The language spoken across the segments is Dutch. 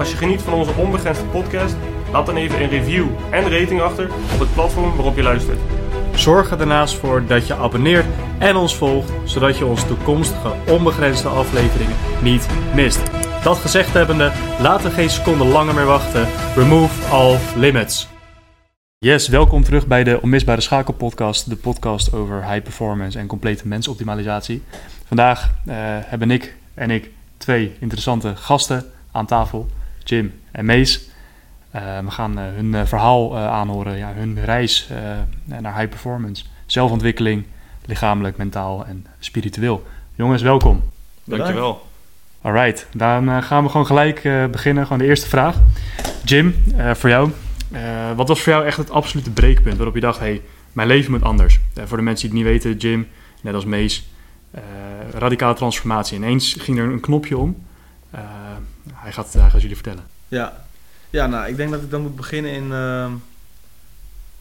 Als je geniet van onze onbegrensde podcast, laat dan even een review en rating achter op het platform waarop je luistert. Zorg er daarnaast voor dat je abonneert en ons volgt, zodat je onze toekomstige onbegrensde afleveringen niet mist. Dat gezegd hebbende, laten we geen seconde langer meer wachten. Remove all limits. Yes, welkom terug bij de Onmisbare Schakel podcast, de podcast over high performance en complete mensoptimalisatie. Vandaag eh, hebben ik en ik twee interessante gasten aan tafel, Jim en Mees. Eh, we gaan eh, hun eh, verhaal aanhoren, ja, hun reis naar high performance, zelfontwikkeling, lichamelijk, mentaal en spiritueel. Jongens, welkom. Dankjewel. Alright, dan gaan we gewoon gelijk beginnen. Gewoon de eerste vraag. Jim, voor jou. Wat was voor jou echt het absolute breekpunt waarop je dacht, hey, mijn leven moet anders? Voor de mensen die het niet weten, Jim, net als Mees, radicale transformatie. Ineens ging er een knopje om. Hij, gaat, hij gaat jullie vertellen. Ja. ja, nou, ik denk dat ik dan moet beginnen in ehm,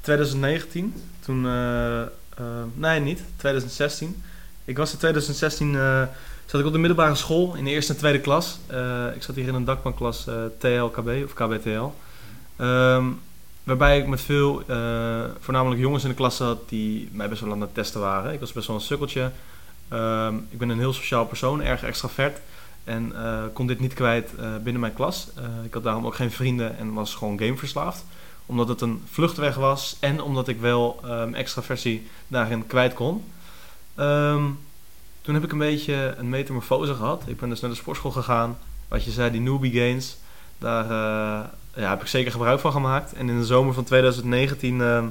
2019. Toen, eh, eh, nee, niet, 2016. Ik was in 2016, eh, zat ik op de middelbare school in de eerste en tweede klas. Eh, ik zat hier in een dakbanklas TLKB of KBTL. Ehm, waarbij ik met veel, voornamelijk jongens in de klas zat die mij best wel aan het testen waren. Ik was best wel een sukkeltje. Ehm, ik ben een heel sociaal persoon, erg extravert. En eh, kon dit niet kwijt eh, binnen mijn klas. Eh, ik had daarom ook geen vrienden en was gewoon gameverslaafd. Omdat het een vluchtweg was en omdat ik wel um, extraversie daarin kwijt kon. Ehm, toen heb ik een beetje een metamorfose gehad. Ik ben dus naar de sportschool gegaan. Wat je zei, die newbie gains. Daar ja, heb ik zeker gebruik van gemaakt. En in de zomer van 2019 ehm,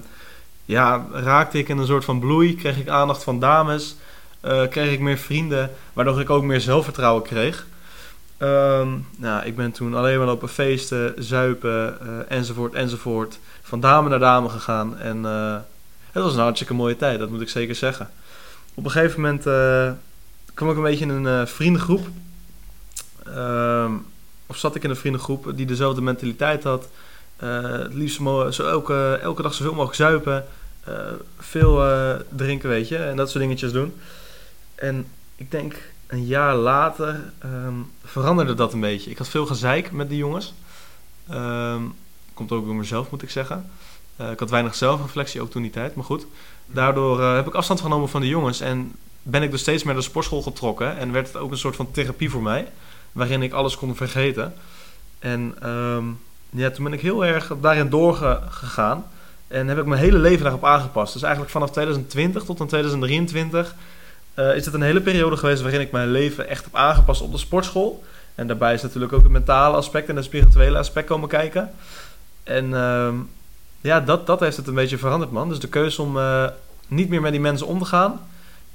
ja, raakte ik in een soort van bloei. Kreeg ik aandacht van dames. kreeg ik meer vrienden. Waardoor ik ook meer zelfvertrouwen kreeg. Ehm, nou, ik ben toen alleen maar lopen feesten, zuipen, eh, enzovoort, enzovoort. Van dame naar dame gegaan. En eh, het was een hartstikke mooie tijd, dat moet ik zeker zeggen. Op een gegeven moment eh, kwam ik een beetje in een vriendengroep. Ehm, of zat ik in een vriendengroep die dezelfde mentaliteit had. Het liefst zo elke, elke dag zoveel mogelijk zuipen. veel drinken, weet je. En dat soort dingetjes doen. En ik denk een jaar later ehm, veranderde dat een beetje. Ik had veel gezeik met die jongens. Ehm, komt ook door mezelf, moet ik zeggen. Eh, ik had weinig zelfreflectie, ook toen die tijd. Maar goed, daardoor eh, heb ik afstand genomen van de jongens. En ben ik dus steeds meer naar de sportschool getrokken. En werd het ook een soort van therapie voor mij. Waarin ik alles kon vergeten. En ehm, ja, toen ben ik heel erg daarin doorgegaan. En heb ik mijn hele leven daarop aangepast. Dus eigenlijk vanaf 2020 tot aan 2023 eh, is het een hele periode geweest waarin ik mijn leven echt heb aangepast op de sportschool. En daarbij is natuurlijk ook het mentale aspect en het spirituele aspect komen kijken. En ehm, ja, dat, dat heeft het een beetje veranderd, man. Dus de keuze om eh, niet meer met die mensen om te gaan.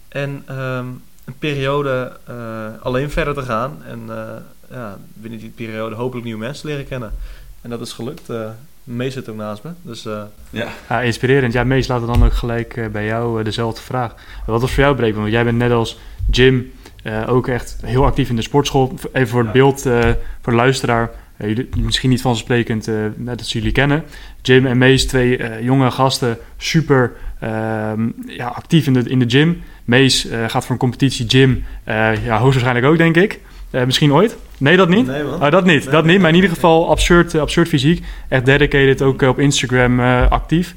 En ehm, een periode eh, alleen verder te gaan. En ja, binnen die periode hopelijk nieuwe mensen leren kennen. En dat is gelukt. Mees zit ook naast me. Dus eh, Ja, Ja, inspirerend. Ja, Mees, laten we dan ook gelijk eh, bij jou eh, dezelfde vraag. Wat was voor jou breekpunt? Want jij bent net als Jim eh, ook echt heel actief in de sportschool. Even voor het Ja. beeld, eh, voor de luisteraar. jullie, misschien niet vanzelfsprekend eh, net dat ze jullie kennen. Jim en Mees, twee eh, jonge gasten, super ehm, ja, actief in de, in de gym. Mees eh, gaat voor een competitie gym. eh, ja, hoogstwaarschijnlijk ook, denk ik. Eh, misschien ooit? Nee, dat niet? Nee. Oh, dat niet, Nee, dat nee, niet. Maar in ieder geval absurd, eh, absurd fysiek. Echt dedicated, ook eh, op Instagram actief.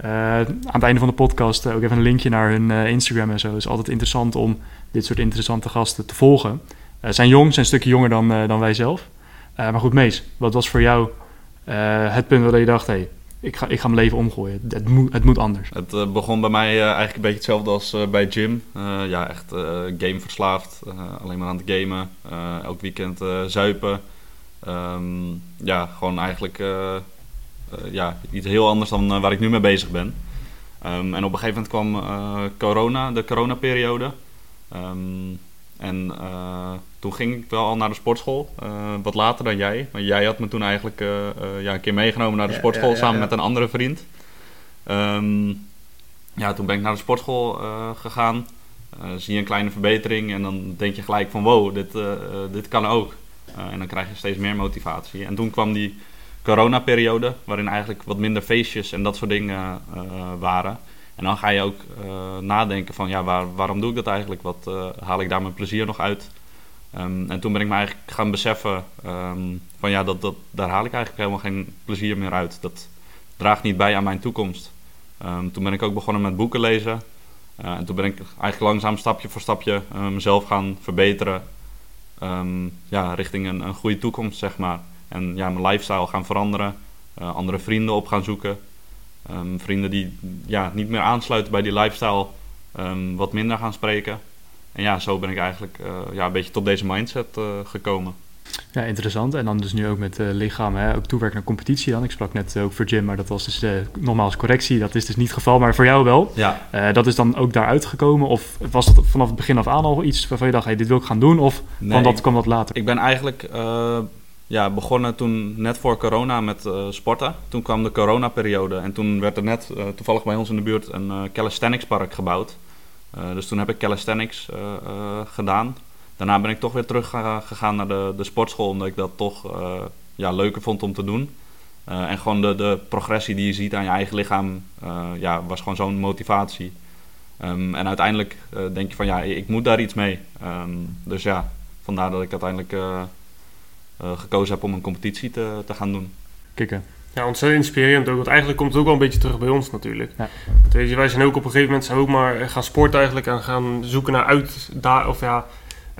Aan het einde van de podcast ook even een linkje naar hun Instagram en zo. Het is altijd interessant om dit soort interessante gasten te volgen. Eh, zijn jong, zijn een stukje jonger dan, dan wij zelf. Maar goed, Mees, wat was voor jou het punt waar je dacht... Hey, ik, ga, ik ga mijn leven omgooien. Het moet, het moet anders. het eh, begon bij mij eh, eigenlijk een beetje hetzelfde als eh, bij Jim. Ja, echt gameverslaafd. Alleen maar aan het gamen. Elk weekend zuipen. Ehm, ja, gewoon eigenlijk ja, iets heel anders dan waar ik nu mee bezig ben. Ehm, en op een gegeven moment kwam corona, de coronaperiode. Ehm, En toen ging ik wel al naar de sportschool, wat later dan jij. Maar jij had me toen eigenlijk ja, een keer meegenomen naar de sportschool samen met een andere vriend. Ehm, ja, toen ben ik naar de sportschool gegaan. zie je een kleine verbetering en dan denk je gelijk van wow, dit, dit kan ook. en dan krijg je steeds meer motivatie. En toen kwam die coronaperiode, waarin eigenlijk wat minder feestjes en dat soort dingen waren. En dan ga je ook uh, nadenken van, ja, waar, waarom doe ik dat eigenlijk? Wat uh, haal ik daar mijn plezier nog uit? Um, en toen ben ik me eigenlijk gaan beseffen um, van, ja, dat, dat, daar haal ik eigenlijk helemaal geen plezier meer uit. Dat draagt niet bij aan mijn toekomst. Um, toen ben ik ook begonnen met boeken lezen. en toen ben ik eigenlijk langzaam stapje voor stapje mezelf gaan verbeteren. ja, richting een, een goede toekomst, zeg maar. En ja, mijn lifestyle gaan veranderen. Andere vrienden op gaan zoeken. Um, vrienden die ja, niet meer aansluiten bij die lifestyle. Um, wat minder gaan spreken. En ja, zo ben ik eigenlijk uh, ja, een beetje tot deze mindset uh, gekomen. Ja, interessant. En dan dus nu ook met uh, lichaam, hè, ook toewerken naar competitie dan. Ik sprak net ook voor Jim, maar dat was dus uh, nogmaals correctie. Dat is dus niet het geval, maar voor jou wel. Ja. Uh, dat is dan ook daaruit gekomen? Of was dat vanaf het begin af aan al iets waarvan je dacht, hey, dit wil ik gaan doen? Of nee, kwam, dat, kwam dat later? Ik ben eigenlijk ja, begonnen toen net voor corona met uh, sporten. Toen kwam de coronaperiode en toen werd er net uh, toevallig bij ons in de buurt een uh, calisthenics park gebouwd. dus toen heb ik calisthenics gedaan. Daarna ben ik toch weer terug gegaan naar de, de sportschool, omdat ik dat toch ja, leuker vond om te doen. en gewoon de, de progressie die je ziet aan je eigen lichaam ja, was gewoon zo'n motivatie. Um, en uiteindelijk denk je van ja, ik moet daar iets mee. Um, dus ja, vandaar dat ik uiteindelijk gekozen heb om een competitie te, te gaan doen. Kikken. Ja, ontzettend inspirerend ook. Want eigenlijk komt het ook wel een beetje terug bij ons natuurlijk. Ja. Weet je, wij zijn ook op een gegeven moment zijn ook maar gaan sporten eigenlijk en gaan zoeken naar uit daar of ja,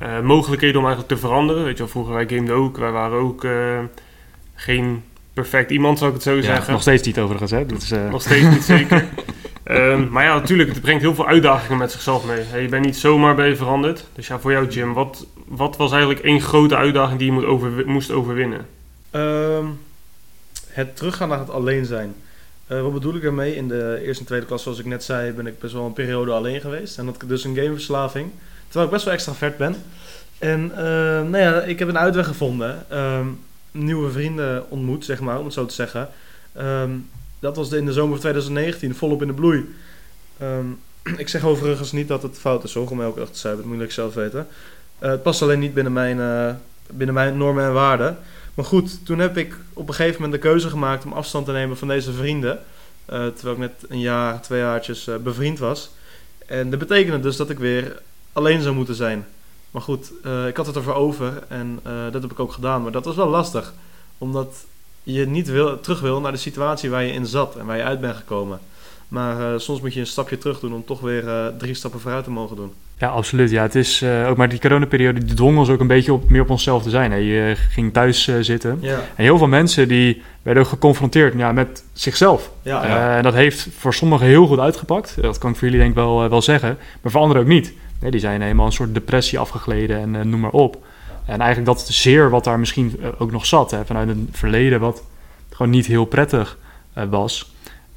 uh, mogelijkheden om eigenlijk te veranderen. Weet je wel, vroeger wij gameden ook. Wij waren ook uh, geen perfect iemand, zou ik het zo ja, zeggen. Nog steeds niet overigens, hè? Dat is, Nog steeds niet zeker. Um, maar ja, natuurlijk, het brengt heel veel uitdagingen met zichzelf mee. Hey, je bent niet zomaar bij veranderd. Dus ja, voor jou Jim, wat, wat was eigenlijk één grote uitdaging die je over, moest overwinnen? Um, het teruggaan naar het alleen zijn. Uh, wat bedoel ik ermee? In de eerste en tweede klas, zoals ik net zei, ben ik best wel een periode alleen geweest. En had ik dus een gameverslaving. Terwijl ik best wel extra vet ben. En uh, nou ja, ik heb een uitweg gevonden. Nieuwe vrienden ontmoet, zeg maar, om het zo te zeggen. Dat was in de zomer van 2019, volop in de bloei. Um, ik zeg overigens niet dat het fout is om elke dag te zijn, dat moet ik zelf weten. Uh, het past alleen niet binnen mijn, uh, binnen mijn normen en waarden. Maar goed, toen heb ik op een gegeven moment de keuze gemaakt om afstand te nemen van deze vrienden. Uh, terwijl ik net een jaar, twee jaartjes bevriend was. En dat betekende dus dat ik weer alleen zou moeten zijn. Maar goed, ik had het ervoor over en dat heb ik ook gedaan. Maar dat was wel lastig. Omdat je niet wil, terug wil naar de situatie waar je in zat en waar je uit bent gekomen. Maar uh, soms moet je een stapje terug doen om toch weer uh, drie stappen vooruit te mogen doen. Ja, absoluut. Ja, het is uh, ook maar die coronaperiode die dwong ons ook een beetje op, meer op onszelf te zijn. Hè. Je ging thuis zitten. Ja. En heel veel mensen die werden ook geconfronteerd ja, met zichzelf. Ja, ja. en dat heeft voor sommigen heel goed uitgepakt. Dat kan ik voor jullie denk ik wel, wel zeggen. Maar voor anderen ook niet. Nee, die zijn helemaal een soort depressie afgegleden en noem maar op. En eigenlijk dat zeer wat daar misschien eh, ook nog zat, hè, vanuit een verleden wat gewoon niet heel prettig uh, was,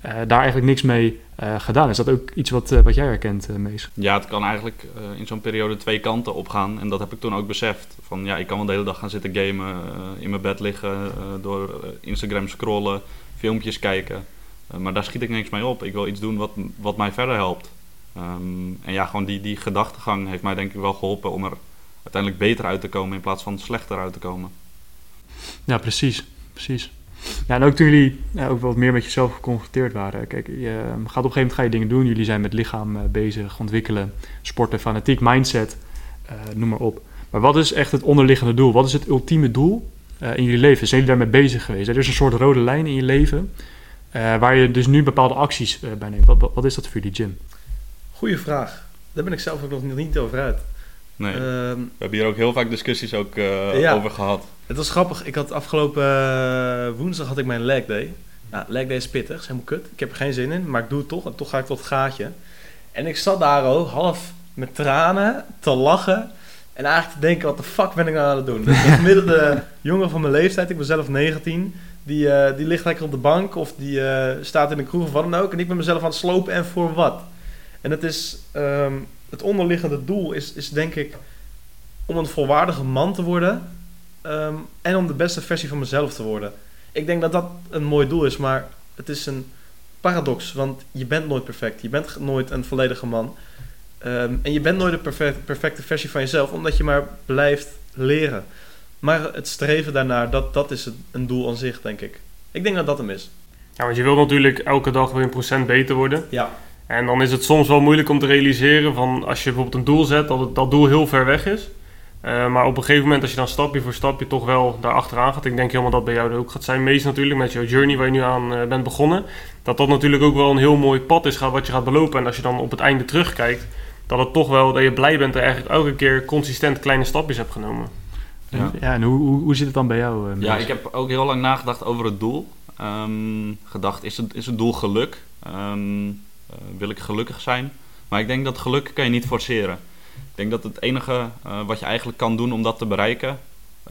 uh, daar eigenlijk niks mee gedaan. Is dat ook iets wat, wat jij herkent, Mees? Ja, het kan eigenlijk in zo'n periode twee kanten opgaan. En dat heb ik toen ook beseft. Van ja, ik kan wel de hele dag gaan zitten gamen, in mijn bed liggen, door Instagram scrollen, filmpjes kijken. maar daar schiet ik niks mee op. Ik wil iets doen wat, wat mij verder helpt. Um, en ja, gewoon die, die gedachtegang heeft mij denk ik wel geholpen om er uiteindelijk beter uit te komen in plaats van slechter uit te komen. Ja, precies. precies. Ja, en ook toen jullie ja, ook wat meer met jezelf geconfronteerd waren. Kijk, je gaat op een gegeven moment ga je dingen doen. Jullie zijn met lichaam uh, bezig, ontwikkelen, sporten, fanatiek, mindset, uh, noem maar op. Maar wat is echt het onderliggende doel? Wat is het ultieme doel uh, in jullie leven? Zijn jullie daarmee bezig geweest? Er is een soort rode lijn in je leven waar je dus nu bepaalde acties bij neemt. Wat, wat, is dat voor jullie, Jim? Goeie vraag. Daar ben ik zelf ook nog niet over uit. Nee. Um, we hebben hier ook heel vaak discussies ook, uh, ja, over gehad. Het was grappig. Ik had afgelopen uh, woensdag had ik mijn leg day. Nou, leg day is pittig, is helemaal kut. Ik heb er geen zin in, maar ik doe het toch. En toch ga ik tot het gaatje. En ik zat daar ook half met tranen te lachen. En eigenlijk te denken, wat de fuck ben ik nou aan het doen? Dus de gemiddelde jongen van mijn leeftijd, ik ben zelf 19... Die, uh, die ligt lekker op de bank of die staat in de kroeg of wat dan ook. En ik ben mezelf aan het slopen en voor wat? En het is... Um, het onderliggende doel is, is denk ik om een volwaardige man te worden ehm, en om de beste versie van mezelf te worden. Ik denk dat dat een mooi doel is, maar het is een paradox, want je bent nooit perfect. Je bent nooit een volledige man. Ehm, en je bent nooit de perfect, perfecte versie van jezelf, omdat je maar blijft leren. Maar het streven daarnaar, dat, dat is een doel aan zich, denk ik. Ik denk dat dat hem is. Ja, want je wil natuurlijk elke dag weer een procent beter worden. Ja. En dan is het soms wel moeilijk om te realiseren van als je bijvoorbeeld een doel zet, dat het, dat doel heel ver weg is. Uh, maar op een gegeven moment, als je dan stapje voor stapje toch wel daar achteraan gaat. Ik denk helemaal dat bij jou ook gaat zijn. Meest natuurlijk met jouw journey waar je nu aan uh, bent begonnen. Dat dat natuurlijk ook wel een heel mooi pad is wat je gaat belopen. En als je dan op het einde terugkijkt, dat het toch wel dat je blij bent dat je eigenlijk elke keer consistent kleine stapjes hebt genomen. Ja, ja en hoe, hoe, hoe zit het dan bij jou? Uh, ja, ik heb ook heel lang nagedacht over het doel. Um, gedacht, is het, is het doel geluk? Um, wil ik gelukkig zijn? Maar ik denk dat geluk kan je niet forceren. Ik denk dat het enige uh, wat je eigenlijk kan doen om dat te bereiken,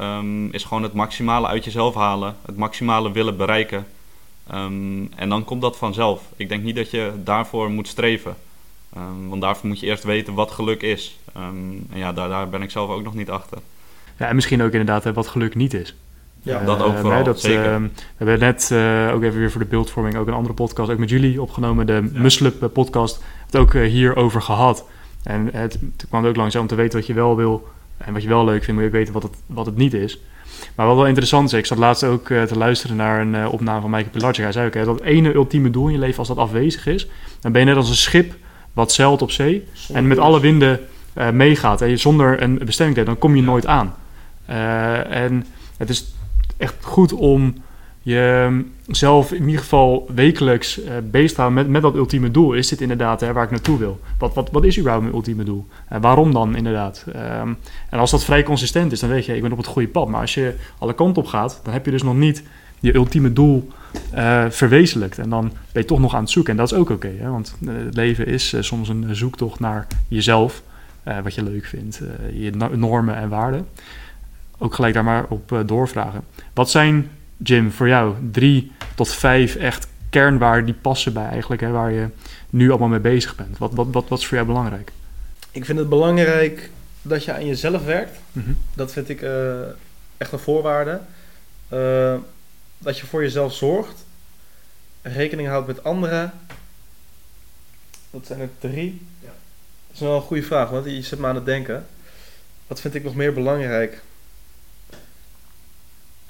um, is gewoon het maximale uit jezelf halen, het maximale willen bereiken. Um, en dan komt dat vanzelf. Ik denk niet dat je daarvoor moet streven. Um, want daarvoor moet je eerst weten wat geluk is. en ja, daar, daar ben ik zelf ook nog niet achter. Ja, en misschien ook inderdaad wat geluk niet is. Ja, dat ook vooral, dat, zeker. We hebben net uh, ook even weer voor de beeldvorming ook een andere podcast, ook met jullie opgenomen, de ja. Muslup podcast, het ook hierover gehad. En het, het kwam ook langzaam om te weten wat je wel wil en wat je wel leuk vindt, moet je ook weten wat het, wat het niet is. Maar wat wel interessant is, ik zat laatst ook uh, te luisteren naar een uh, opname van Michael Pilarczyk. Hij zei ook, hè, dat ene ultieme doel in je leven, als dat afwezig is, dan ben je net als een schip wat zeilt op zee zonder en met alle winden uh, meegaat. En je zonder een bestemming hebt, dan kom je ja. nooit aan. en het is echt goed om jezelf in ieder geval wekelijks uh, bezig te houden met, met dat ultieme doel. Is dit inderdaad hè, waar ik naartoe wil? Wat, wat, wat is überhaupt mijn ultieme doel? En waarom dan inderdaad? Um, en als dat vrij consistent is, dan weet je, ik ben op het goede pad. Maar als je alle kanten op gaat, dan heb je dus nog niet je ultieme doel uh, verwezenlijkt. En dan ben je toch nog aan het zoeken. En dat is ook oké, want het leven is soms een zoektocht naar jezelf. wat je leuk vindt, je normen en waarden. Ook gelijk daar maar op doorvragen. Wat zijn Jim, voor jou drie tot vijf echt kernwaarden die passen bij eigenlijk, hè, waar je nu allemaal mee bezig bent. Wat, wat, wat, wat is voor jou belangrijk? Ik vind het belangrijk dat je aan jezelf werkt. Mm-hmm. Dat vind ik uh, echt een voorwaarde. Uh, dat je voor jezelf zorgt. Rekening houdt met anderen. Dat zijn er drie. Ja. Dat is wel een goede vraag, want je zet me aan het denken. Wat vind ik nog meer belangrijk?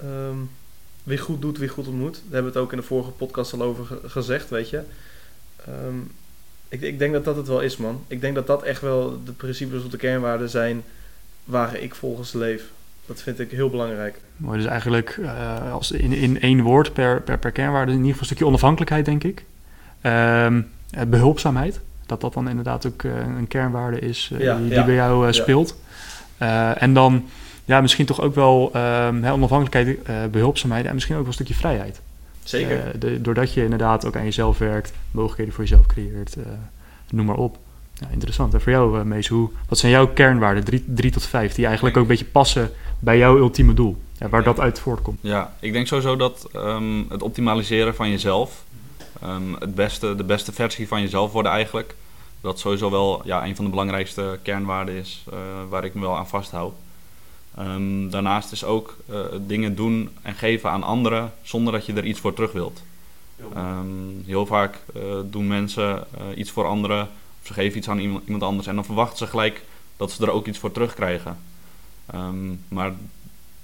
Um, wie goed doet, wie goed ontmoet. Daar hebben we het ook in de vorige podcast al over ge gezegd, weet je. Um, ik, ik, denk dat dat het wel is, man. Ik denk dat dat echt wel de principes of de kernwaarden zijn waar ik volgens leef. Dat vind ik heel belangrijk. Mooi, dus eigenlijk uh, als in, in één woord per, per, per kernwaarde in ieder geval een stukje onafhankelijkheid, denk ik. Um, behulpzaamheid, dat dat dan inderdaad ook uh, een kernwaarde is uh, ja, die, die ja. bij jou speelt. En dan ja, misschien toch ook wel um, onafhankelijkheid, uh, behulpzaamheid en misschien ook wel een stukje vrijheid. Zeker. Uh, de, doordat je inderdaad ook aan jezelf werkt, mogelijkheden voor jezelf creëert, uh, noem maar op. Ja, interessant. En voor jou, Mees, hoe, wat zijn jouw kernwaarden, drie, drie tot vijf, die eigenlijk ook een beetje passen bij jouw ultieme doel? Ja, waar ja. dat uit voortkomt. Ja, ik denk sowieso dat um, het optimaliseren van jezelf, um, het beste, de beste versie van jezelf worden eigenlijk, dat sowieso wel ja, een van de belangrijkste kernwaarden is waar ik me wel aan vasthoud. Um, daarnaast is ook uh, dingen doen en geven aan anderen zonder dat je er iets voor terug wilt. Um, heel vaak uh, doen mensen uh, iets voor anderen of ze geven iets aan iemand, iemand, anders en dan verwachten ze gelijk dat ze er ook iets voor terugkrijgen. Um, maar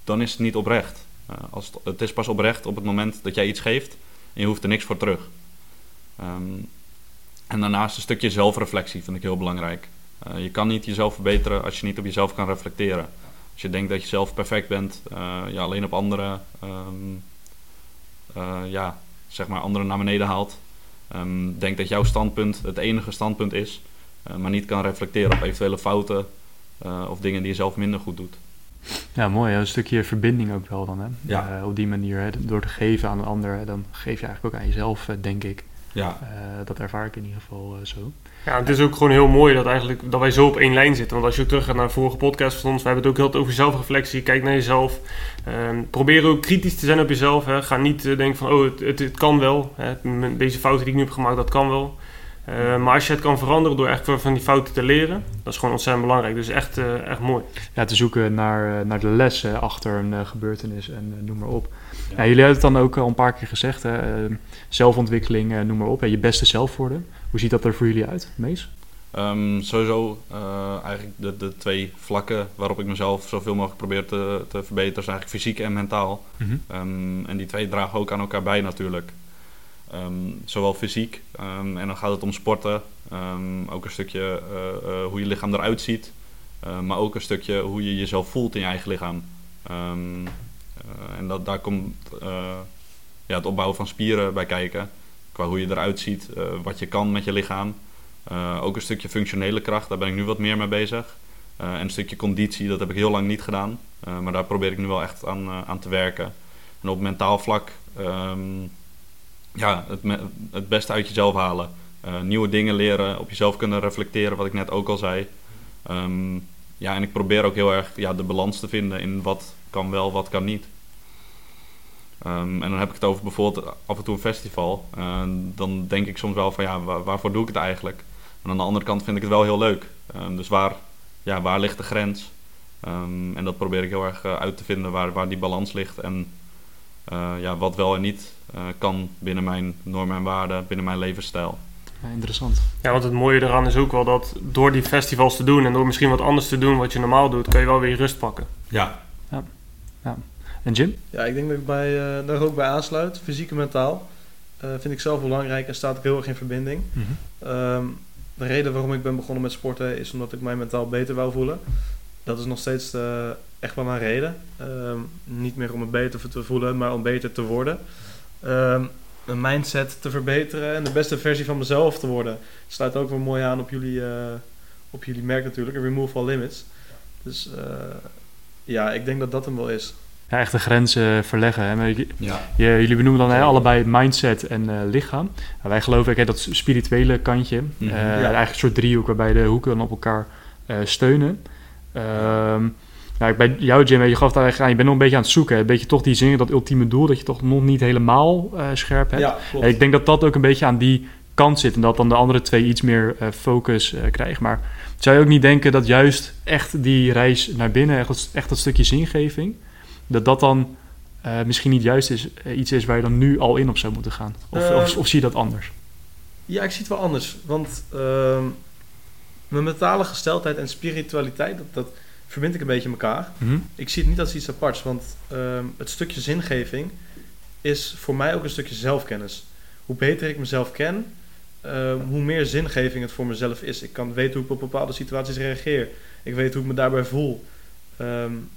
dan is het niet oprecht. als het, het, is pas oprecht op het moment dat jij iets geeft en je hoeft er niks voor terug. en daarnaast een stukje zelfreflectie vind ik heel belangrijk. je kan niet jezelf verbeteren als je niet op jezelf kan reflecteren. Als je denkt dat je zelf perfect bent, uh, ja, alleen op anderen, um, uh, ja, zeg maar anderen naar beneden haalt. Um, denk dat jouw standpunt het enige standpunt is, uh, maar niet kan reflecteren op eventuele fouten of dingen die je zelf minder goed doet. Ja, mooi. Een stukje verbinding ook wel dan. Hè? Ja. op die manier, hè, door te geven aan een ander, hè, dan geef je eigenlijk ook aan jezelf, denk ik. Ja. dat ervaar ik in ieder geval zo. Ja, het is ook gewoon heel mooi dat, eigenlijk, dat wij zo op één lijn zitten. Want als je ook terug gaat naar de vorige podcast van ons, we hebben het ook heel over zelfreflectie. Kijk naar jezelf. Um, probeer ook kritisch te zijn op jezelf. Hè. Ga niet uh, denken van, oh, het, het, het kan wel. Hè. Deze fouten die ik nu heb gemaakt, dat kan wel. Eh, maar als je het kan veranderen door echt van die fouten te leren, dat is gewoon ontzettend belangrijk. Dus echt, uh, echt mooi. Ja, te zoeken naar, naar de lessen achter een gebeurtenis en noem maar op. Ja. jullie hebben het dan ook al een paar keer gezegd, hè? zelfontwikkeling, noem maar op. je beste zelf worden. Hoe ziet dat er voor jullie uit, Mees? Um, sowieso eigenlijk de, de twee vlakken waarop ik mezelf zoveel mogelijk probeer te, te verbeteren, zijn eigenlijk fysiek en mentaal. Mm en die twee dragen ook aan elkaar bij natuurlijk. Um, zowel fysiek, um, en dan gaat het om sporten, um, ook een stukje uh, uh, hoe je lichaam eruit ziet, maar ook een stukje hoe je jezelf voelt in je eigen lichaam. en dat, daar komt ja, het opbouwen van spieren bij kijken, qua hoe je eruit ziet, wat je kan met je lichaam. ook een stukje functionele kracht, daar ben ik nu wat meer mee bezig. en een stukje conditie, dat heb ik heel lang niet gedaan, maar daar probeer ik nu wel echt aan, aan te werken. En op mentaal vlak ja, het, het beste uit jezelf halen. Uh, nieuwe dingen leren, op jezelf kunnen reflecteren, wat ik net ook al zei. Um, ja, en ik probeer ook heel erg ja, de balans te vinden in wat kan wel, wat kan niet. Um, en dan heb ik het over bijvoorbeeld af en toe een festival. Uh, dan denk ik soms wel van ja, waar, waarvoor doe ik het eigenlijk? En aan de andere kant vind ik het wel heel leuk. Um, dus waar, ja, waar ligt de grens? En dat probeer ik heel erg uh, uit te vinden waar, waar die balans ligt. En ja, wat wel en niet kan binnen mijn normen en waarden, binnen mijn levensstijl. Ja, interessant. Ja, want het mooie eraan is ook wel dat door die festivals te doen en door misschien wat anders te doen wat je normaal doet, kan je wel weer rust pakken. Ja. ja. ja. En Jim? Ja, ik denk dat ik bij, uh, daar ook bij aansluit. Fysiek en mentaal. Uh, vind ik zelf belangrijk en staat ook heel erg in verbinding. Mm -hmm. um, de reden waarom ik ben begonnen met sporten is omdat ik mij mentaal beter wou voelen. Dat is nog steeds echt wel mijn reden. Um, niet meer om me beter te voelen, maar om beter te worden. Um, een mindset te verbeteren en de beste versie van mezelf te worden. Sluit ook wel mooi aan op jullie, uh, op jullie merk natuurlijk, Remove All Limits. Dus uh, ja, ik denk dat dat hem wel is. Ja, echt de grenzen verleggen. Hè? Je, ja. je, jullie benoemen dan hè, allebei mindset en uh, lichaam. Nou, wij geloven hè, dat spirituele kantje. Mm -hmm. ja. Eigenlijk een soort driehoek waarbij de hoeken dan op elkaar steunen. Um, nou, bij jou, Jim, je gaf daar eigenlijk aan, je bent nog een beetje aan het zoeken. Een beetje toch die zin, dat ultieme doel, dat je toch nog niet helemaal uh, scherp hebt. Ja, klopt. ik denk dat dat ook een beetje aan die kant zit en dat dan de andere twee iets meer uh, focus uh, krijgen. Maar zou je ook niet denken dat juist echt die reis naar binnen, echt, echt dat stukje zingeving, dat dat dan misschien niet juist is, iets is waar je dan nu al in op zou moeten gaan? Of, of, of zie je dat anders? Ja, ik zie het wel anders. Want ehm, mijn mentale gesteldheid en spiritualiteit, dat, dat verbind ik een beetje elkaar. Mm -hmm. Ik zie het niet als iets aparts, want um, het stukje zingeving is voor mij ook een stukje zelfkennis. Hoe beter ik mezelf ken, um, hoe meer zingeving het voor mezelf is. Ik kan weten hoe ik op bepaalde situaties reageer. Ik weet hoe ik me daarbij voel. Um,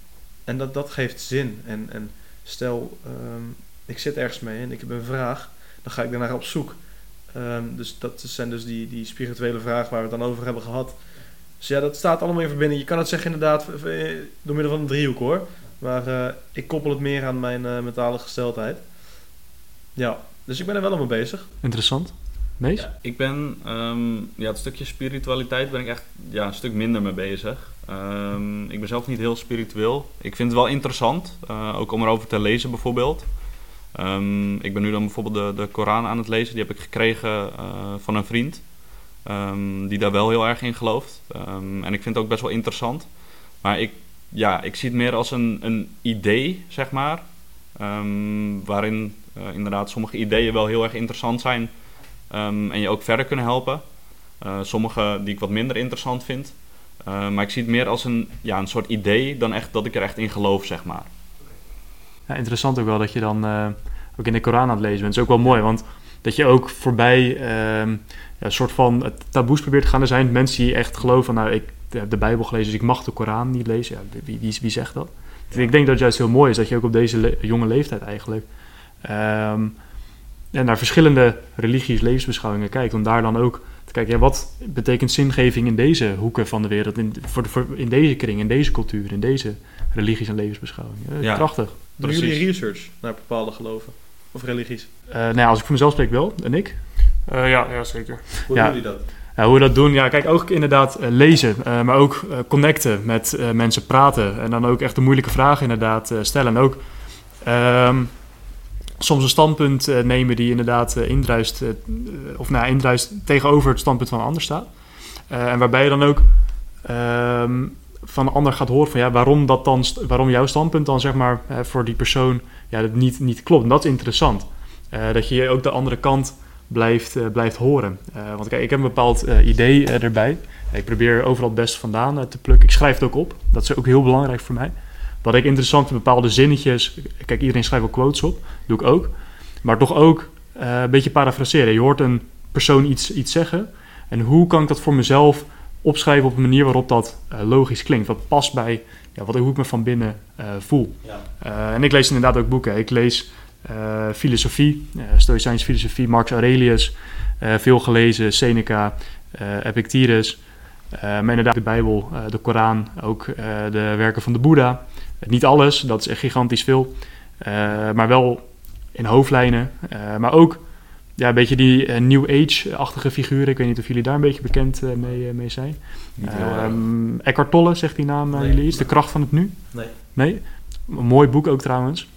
en dat, dat geeft zin. En, en stel, ik zit ergens mee en ik heb een vraag, dan ga ik daarnaar op zoek. dus dat zijn dus die, die spirituele vragen waar we het dan over hebben gehad. Dus ja, dat staat allemaal in verbinding. Je kan het zeggen inderdaad door middel van een driehoek hoor. Maar uh, ik koppel het meer aan mijn uh, mentale gesteldheid. Ja, dus ik ben er wel mee bezig. Interessant. Mees? Ja, ik ben, um, ja, het stukje spiritualiteit ben ik echt ja, een stuk minder mee bezig. Um, ik ben zelf niet heel spiritueel. Ik vind het wel interessant, uh, ook om erover te lezen bijvoorbeeld. Um, ik ben nu dan bijvoorbeeld de, de Koran aan het lezen. Die heb ik gekregen van een vriend. Um, die daar wel heel erg in gelooft. Um, en ik vind het ook best wel interessant. Maar ik, ja, ik zie het meer als een, een idee, zeg maar. Um, waarin uh, inderdaad sommige ideeën wel heel erg interessant zijn. en je ook verder kunnen helpen. Uh, sommige die ik wat minder interessant vind. Uh, maar ik zie het meer als een, ja, een soort idee dan echt dat ik er echt in geloof, zeg maar. Ja, interessant ook wel dat je dan ook in de Koran aan het lezen bent. Dat is ook wel mooi, want dat je ook voorbij een soort van taboes probeert te gaan. Er zijn mensen die echt geloven, nou, ik heb de Bijbel gelezen, dus ik mag de Koran niet lezen. Ja, wie, wie, wie zegt dat? Ja. Ik denk dat het juist heel mooi is dat je ook op deze le jonge leeftijd eigenlijk um, ja, naar verschillende religies, levensbeschouwingen kijkt. Om daar dan ook te kijken, ja, wat betekent zingeving in deze hoeken van de wereld, in, voor, voor, in deze kring, in deze cultuur, in deze religies en levensbeschouwingen. Ja, Krachtig. Doen jullie research naar bepaalde geloven of religies? Uh, nou ja, als ik voor mezelf spreek wel, en ik. Uh, ja, ja, zeker. Hoe ja. doen jullie dat? Ja, hoe we dat doen, ja, kijk, ook inderdaad uh, lezen, uh, maar ook connecten met mensen, praten en dan ook echt de moeilijke vragen inderdaad stellen. En ook um, soms een standpunt uh, nemen die inderdaad uh, indruist, uh, of nou, indruist tegenover het standpunt van een ander staat. en waarbij je dan ook ehm, van een ander gaat horen van ja, waarom, dat dan, waarom jouw standpunt dan zeg maar voor die persoon ja, dat niet, niet klopt. En dat is interessant. dat je ook de andere kant blijft, blijft horen. want kijk, ik heb een bepaald idee erbij. Ik probeer overal het beste vandaan te plukken. Ik schrijf het ook op. Dat is ook heel belangrijk voor mij. Wat ik interessant vind, bepaalde zinnetjes. Kijk, iedereen schrijft wel quotes op. Doe ik ook. Maar toch ook een beetje parafraseren. Je hoort een persoon iets, iets zeggen. En hoe kan ik dat voor mezelf opschrijven op een manier waarop dat logisch klinkt? Wat past bij ja, wat, hoe ik me van binnen uh, voel. Ja. en ik lees inderdaad ook boeken. Ik lees filosofie, Stoïcijns filosofie, Marcus Aurelius. veel gelezen, Seneca, Epictetus. maar inderdaad de Bijbel, de Koran, ook de werken van de Boeddha. Niet alles, dat is echt gigantisch veel. Maar wel in hoofdlijnen. Maar ook ja, een beetje die uh, New Age-achtige figuren. Ik weet niet of jullie daar een beetje bekend mee, mee zijn. Um, Eckhart Tolle, zegt die naam nee, jullie iets? De kracht van het nu? Nee. Nee? Een mooi boek ook trouwens.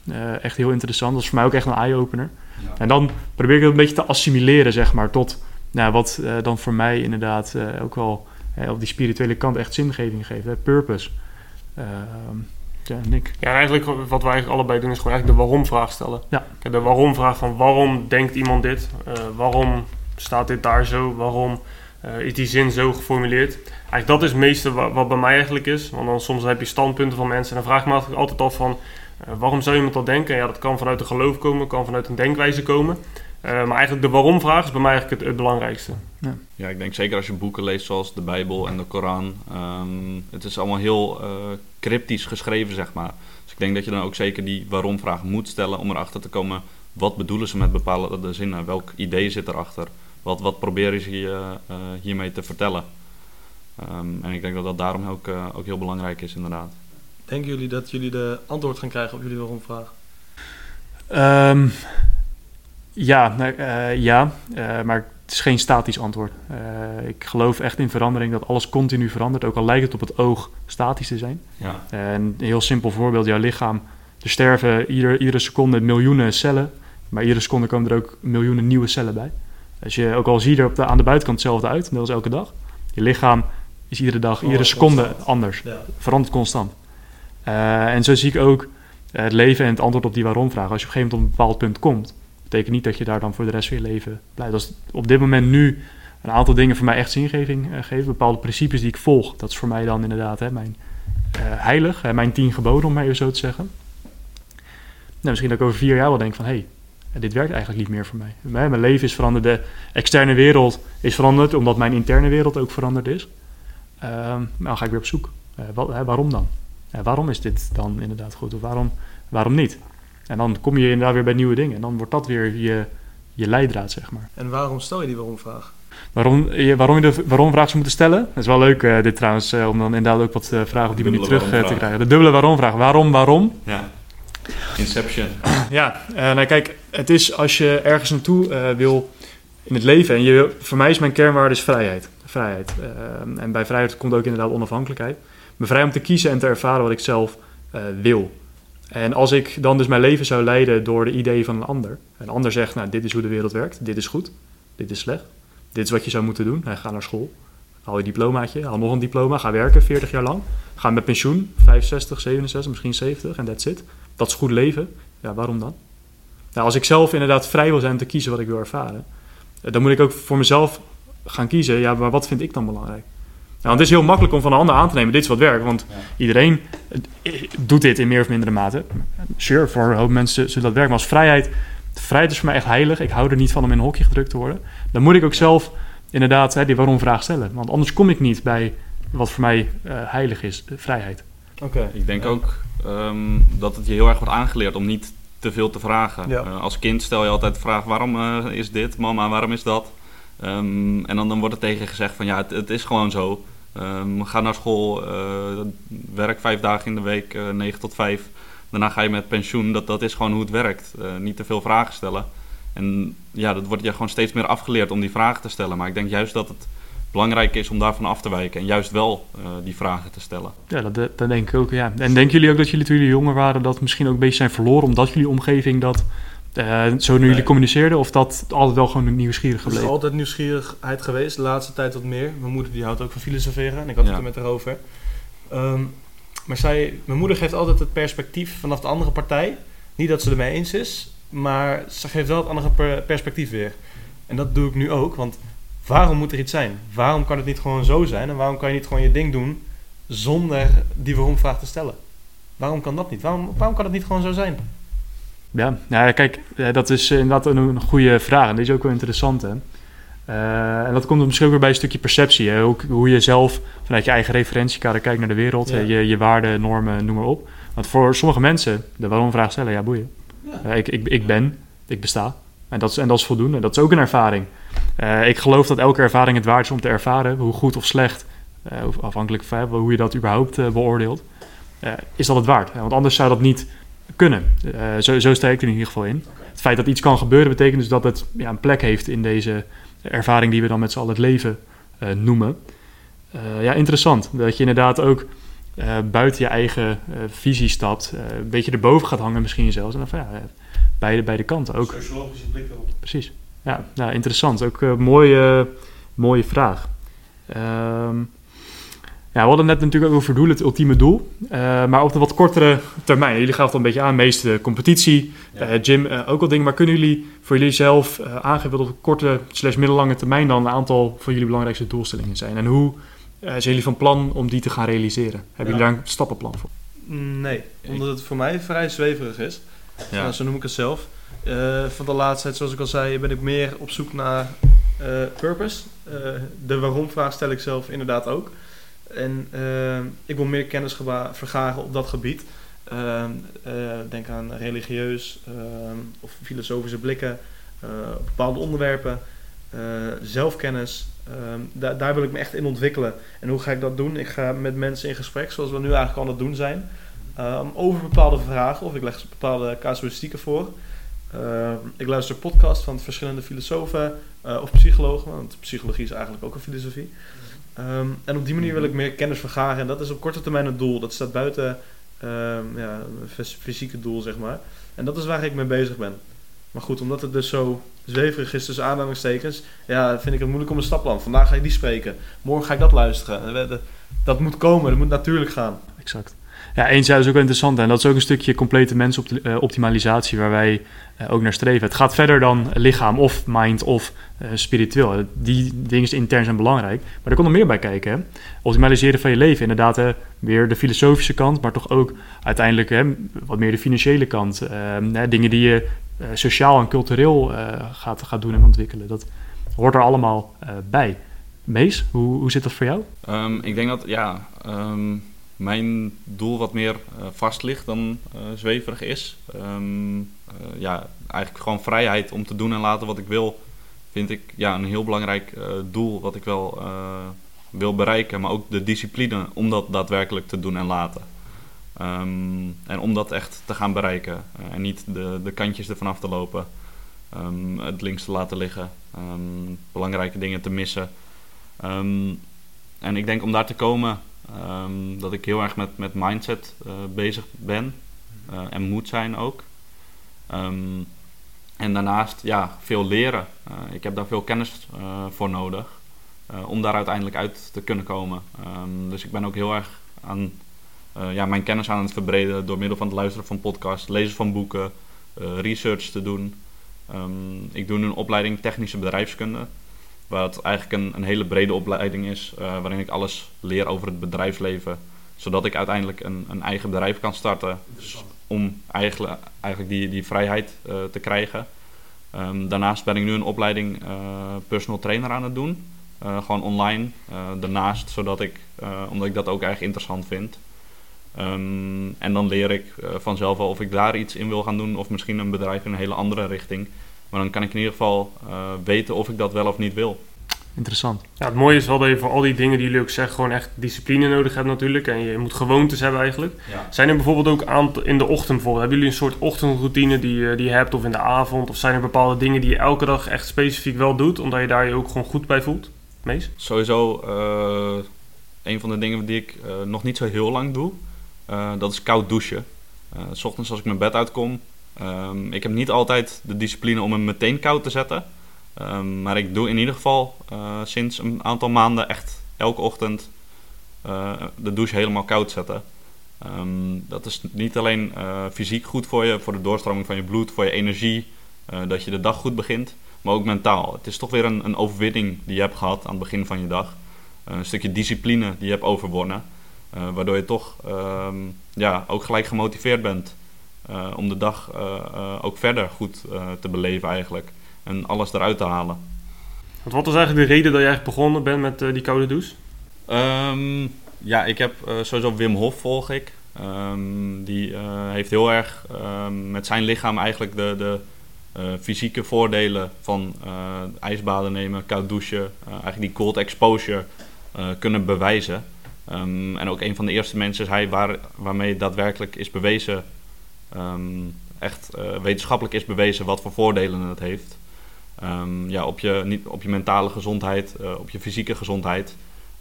echt heel interessant. Dat is voor mij ook echt een eye-opener. Ja. En dan probeer ik het een beetje te assimileren, zeg maar, tot nou, wat dan voor mij inderdaad ook wel op die spirituele kant echt zingeving geeft. Hè? Purpose. Ehm, ja, Nick. Ja, eigenlijk wat wij eigenlijk allebei doen is gewoon eigenlijk de waarom-vraag stellen. Ja. De waarom-vraag van waarom denkt iemand dit? Uh, waarom staat dit daar zo? Waarom uh, is die zin zo geformuleerd? Eigenlijk dat is het meeste wat, wat, bij mij eigenlijk is. Want dan soms heb je standpunten van mensen en dan vraag ik me altijd af van... Uh, waarom zou iemand dat denken? Ja, dat kan vanuit een geloof komen, kan vanuit een denkwijze komen. Uh, maar eigenlijk de waarom-vraag is bij mij eigenlijk het, het belangrijkste. Ja. ja. ik denk zeker als je boeken leest zoals de Bijbel en de Koran. Um, het is allemaal heel uh, cryptisch geschreven, zeg maar. Dus ik denk dat je dan ook zeker die waarom-vraag moet stellen om erachter te komen... wat bedoelen ze met bepaalde zinnen? Welk idee zit erachter? Wat, wat proberen ze hier, uh, hiermee te vertellen? Um, en ik denk dat dat daarom ook, ook heel belangrijk is, inderdaad. Denken jullie dat jullie de antwoord gaan krijgen op jullie waarom-vraag? Um, ja, uh, ja uh, maar het is geen statisch antwoord. Uh, ik geloof echt in verandering, dat alles continu verandert, ook al lijkt het op het oog statisch te zijn. Ja. En een heel simpel voorbeeld, jouw lichaam, er sterven ieder, iedere seconde miljoenen cellen, maar iedere seconde komen er ook miljoenen nieuwe cellen bij. Als je ook al ziet er op de, aan de buitenkant hetzelfde uit, net als elke dag. Je lichaam is iedere dag, iedere seconde constant. anders, ja. verandert constant. en zo zie ik ook het leven en het antwoord op die waarom-vraag. Als je op een gegeven moment op een bepaald punt komt, betekent niet dat je daar dan voor de rest van je leven blijft. Als op dit moment nu een aantal dingen voor mij echt zingeving uh, geven, bepaalde principes die ik volg, dat is voor mij dan inderdaad hè, mijn uh, heilig, hè, mijn tien geboden, om maar even zo te zeggen. Nou, misschien dat ik over vier jaar wel denk van, hé, hey, dit werkt eigenlijk niet meer voor mij. Mijn leven is veranderd, de externe wereld is veranderd, omdat mijn interne wereld ook veranderd is. Uh, maar dan ga ik weer op zoek. Uh, wat, hè, waarom dan? waarom is dit dan inderdaad goed of waarom, waarom niet? En dan kom je inderdaad weer bij nieuwe dingen. En dan wordt dat weer je, je leidraad, zeg maar. En waarom stel je die waarom-vraag? Waarom je, waarom je de waarom-vraag zou moeten stellen? Dat is wel leuk, uh, dit trouwens, uh, om dan inderdaad ook wat uh, vragen op die manier terug te krijgen. De dubbele waarom-vraag. Waarom, waarom? Ja. Inception. ja, nou kijk, het is als je ergens naartoe wil in het leven. En je, voor mij is mijn kernwaarde is vrijheid. Vrijheid. en bij vrijheid komt ook inderdaad onafhankelijkheid. Me vrij om te kiezen en te ervaren wat ik zelf wil. En als ik dan dus mijn leven zou leiden door de ideeën van een ander. Een ander zegt, nou, dit is hoe de wereld werkt. Dit is goed. Dit is slecht. Dit is wat je zou moeten doen. Ga naar school. Haal je diplomaatje. Haal nog een diploma. Ga werken 40 jaar lang. Ga met pensioen. 65, 67, misschien 70. En that's it. Dat is goed leven. Ja, waarom dan? Nou, als ik zelf inderdaad vrij wil zijn om te kiezen wat ik wil ervaren. Eh, dan moet ik ook voor mezelf gaan kiezen. Ja, maar wat vind ik dan belangrijk? Nou, het is heel makkelijk om van een ander aan te nemen, dit is wat werkt. Want iedereen eh, doet dit in meer of mindere mate. Sure, voor een hoop mensen zullen dat werken. Maar als vrijheid, vrijheid is voor mij echt heilig. Ik hou er niet van om in een hokje gedrukt te worden. Dan moet ik ook zelf inderdaad hè, die waarom-vraag stellen. Want anders kom ik niet bij wat voor mij uh, heilig is, de vrijheid. Oké. Ik denk ook um, dat het je heel erg wordt aangeleerd om niet te veel te vragen. Ja. Uh, als kind stel je altijd de vraag, waarom uh, is dit? Mama, waarom is dat? Um, en dan, dan wordt er tegen gezegd van ja, het, het is gewoon zo. Um, ga naar school, uh, werk vijf dagen in de week, 9 tot 5. Daarna ga je met pensioen. Dat, dat is gewoon hoe het werkt. Niet te veel vragen stellen. En ja, dat wordt je gewoon steeds meer afgeleerd om die vragen te stellen. Maar ik denk juist dat het belangrijk is om daarvan af te wijken. En juist wel die vragen te stellen. Ja, dat, dat denk ik ook. Ja. En denken jullie ook dat jullie toen jullie jonger waren... dat misschien ook een beetje zijn verloren... omdat jullie omgeving dat uh, zo nu jullie communiceerden? Of dat altijd wel gewoon nieuwsgierig gebleven? Het is altijd nieuwsgierigheid geweest. De laatste tijd wat meer. Mijn moeder die houdt ook van filosoferen. En ik had het er met haar over. Ehm, maar zij, mijn moeder geeft altijd het perspectief vanaf de andere partij. Niet dat ze ermee eens is. Maar ze geeft wel het andere perspectief weer. En dat doe ik nu ook. Want waarom moet er iets zijn? Waarom kan het niet gewoon zo zijn? En waarom kan je niet gewoon je ding doen zonder die waarom-vraag te stellen? Waarom kan dat niet? Waarom, waarom kan het niet gewoon zo zijn? Ja, nou, kijk, dat is inderdaad een, goede vraag. En die is ook wel interessant, hè? Uh, en dat komt misschien ook weer bij een stukje perceptie. Hè? Hoe, hoe je zelf vanuit je eigen referentiekader kijkt naar de wereld. Je, je waarden, normen, noem maar op. Want voor sommige mensen, de waarom-vraag stellen, ja, boeien. Ja. Uh, ik, ik, ik ben, ik besta. En dat is, en dat is voldoende. Dat is ook een ervaring. Uh, ik geloof dat elke ervaring het waard is om te ervaren. Hoe goed of slecht, afhankelijk van hoe je dat überhaupt beoordeelt. is dat het waard? Want anders zou dat niet kunnen. zo, zo sta ik er in ieder geval in. Het feit dat iets kan gebeuren betekent dus dat het ja, een plek heeft in deze ervaring die we dan met z'n allen het leven noemen. Ja, interessant. Dat je inderdaad ook buiten je eigen visie stapt. een beetje erboven gaat hangen misschien zelfs. En dan van, ja, beide, beide kanten ook. Sociologische blik erop. Precies. Ja, nou, interessant. Ook een mooie, mooie vraag. Ehm, ja, we hadden net natuurlijk ook over het ultieme doel. Uh, maar op de wat kortere termijn. Jullie gaven het al een beetje aan, meeste competitie, ja. uh, gym, uh, ook al dingen. Maar kunnen jullie voor jullie zelf aangeven wat op korte slash middellange termijn dan een aantal van jullie belangrijkste doelstellingen zijn? En hoe zijn jullie van plan om die te gaan realiseren? Hebben jullie daar een stappenplan voor? Nee, omdat het voor mij vrij zweverig is. Ja. Nou, zo noem ik het zelf. van de laatste tijd, zoals ik al zei, ben ik meer op zoek naar purpose. de waarom-vraag stel ik zelf inderdaad ook. En ik wil meer kennis vergaren op dat gebied. Uh, denk aan religieus ehm, of filosofische blikken eh, op bepaalde onderwerpen. Eh, zelfkennis. Ehm, daar wil ik me echt in ontwikkelen. En hoe ga ik dat doen? Ik ga met mensen in gesprek, zoals we nu eigenlijk al aan het doen zijn. Over bepaalde vragen of ik leg bepaalde casuïstieken voor. ik luister podcasts van verschillende filosofen of psychologen, want psychologie is eigenlijk ook een filosofie. Um, en op die manier wil ik meer kennis vergaren. En dat is op korte termijn het doel. Dat staat buiten um, ja, fysieke doel, zeg maar. En dat is waar ik mee bezig ben. Maar goed, omdat het dus zo zweverig is tussen aanhalingstekens, ja, vind ik het moeilijk om een staplan. Vandaag ga ik die spreken, morgen ga ik dat luisteren. Dat moet komen, dat moet natuurlijk gaan. Exact. Ja, eens is ook wel interessant. En dat is ook een stukje complete mensoptimalisatie waar wij uh, ook naar streven. Het gaat verder dan lichaam of mind of spiritueel. Die dingen intern zijn belangrijk. Maar er komt nog meer bij kijken. Optimaliseren van je leven. Inderdaad, hè, weer de filosofische kant, maar toch ook uiteindelijk hè, wat meer de financiële kant. Uh, hè, dingen die je sociaal en cultureel gaat, gaat doen en ontwikkelen. Dat hoort er allemaal bij. Mees, hoe, hoe zit dat voor jou? Um, ik denk dat, ja... Um mijn doel wat meer uh, vast ligt dan uh, zweverig is. Um, ja, eigenlijk gewoon vrijheid om te doen en laten wat ik wil, vind ik ja, een heel belangrijk doel wat ik wel wil bereiken. Maar ook de discipline om dat daadwerkelijk te doen en laten. Um, en om dat echt te gaan bereiken. en niet de, de kantjes ervan af te lopen. Um, het links te laten liggen. belangrijke dingen te missen. en ik denk om daar te komen Ehm, dat ik heel erg met, met mindset uh, bezig ben uh, en moet zijn ook. Um, en daarnaast ja, veel leren. Uh, ik heb daar veel kennis voor nodig om daar uiteindelijk uit te kunnen komen. Um, dus ik ben ook heel erg aan ja, mijn kennis aan het verbreden door middel van het luisteren van podcasts, lezen van boeken, research te doen. ik doe nu een opleiding technische bedrijfskunde. Wat eigenlijk een, een hele brede opleiding is, uh, waarin ik alles leer over het bedrijfsleven. Zodat ik uiteindelijk een, een eigen bedrijf kan starten. Om eigenlijk, eigenlijk die, die vrijheid uh, te krijgen. Um, daarnaast ben ik nu een opleiding uh, personal trainer aan het doen. gewoon online. daarnaast, zodat ik, omdat ik dat ook erg interessant vind. Um, en dan leer ik vanzelf wel of ik daar iets in wil gaan doen. Of misschien een bedrijf in een hele andere richting. Maar dan kan ik in ieder geval uh, weten of ik dat wel of niet wil. Interessant. Ja, het mooie is wel dat je voor al die dingen die jullie ook zeggen, gewoon echt discipline nodig hebt natuurlijk. En je moet gewoontes hebben eigenlijk. Ja. Zijn er bijvoorbeeld ook aan in de ochtend bijvoorbeeld, hebben jullie een soort ochtendroutine die, die je hebt of in de avond? Of zijn er bepaalde dingen die je elke dag echt specifiek wel doet, omdat je daar je ook gewoon goed bij voelt? Mees? Sowieso uh, een van de dingen die ik uh, nog niet zo heel lang doe, uh, dat is koud douchen. S ochtends als ik mijn bed uitkom, Ehm, ik heb niet altijd de discipline om hem meteen koud te zetten. Ehm, maar ik doe in ieder geval uh, sinds een aantal maanden echt elke ochtend uh, de douche helemaal koud zetten. Um, dat is niet alleen uh, fysiek goed voor je, voor de doorstroming van je bloed, voor je energie, dat je de dag goed begint, maar ook mentaal. Het is toch weer een, een overwinning die je hebt gehad aan het begin van je dag. een stukje discipline die je hebt overwonnen, waardoor je toch ja, ook gelijk gemotiveerd bent om de dag ook verder goed te beleven eigenlijk en alles eruit te halen. Want wat was eigenlijk de reden dat je eigenlijk begonnen bent met die koude douche? Um, ja, ik heb sowieso Wim Hof volg ik. Um, die heeft heel erg um, met zijn lichaam eigenlijk de, de fysieke voordelen van ijsbaden nemen, koud douchen, eigenlijk die cold exposure kunnen bewijzen. en ook een van de eerste mensen is hij waar, waarmee daadwerkelijk is bewezen, echt wetenschappelijk is bewezen wat voor voordelen het heeft. Um, ja, op, je, niet, op je mentale gezondheid, uh, op je fysieke gezondheid.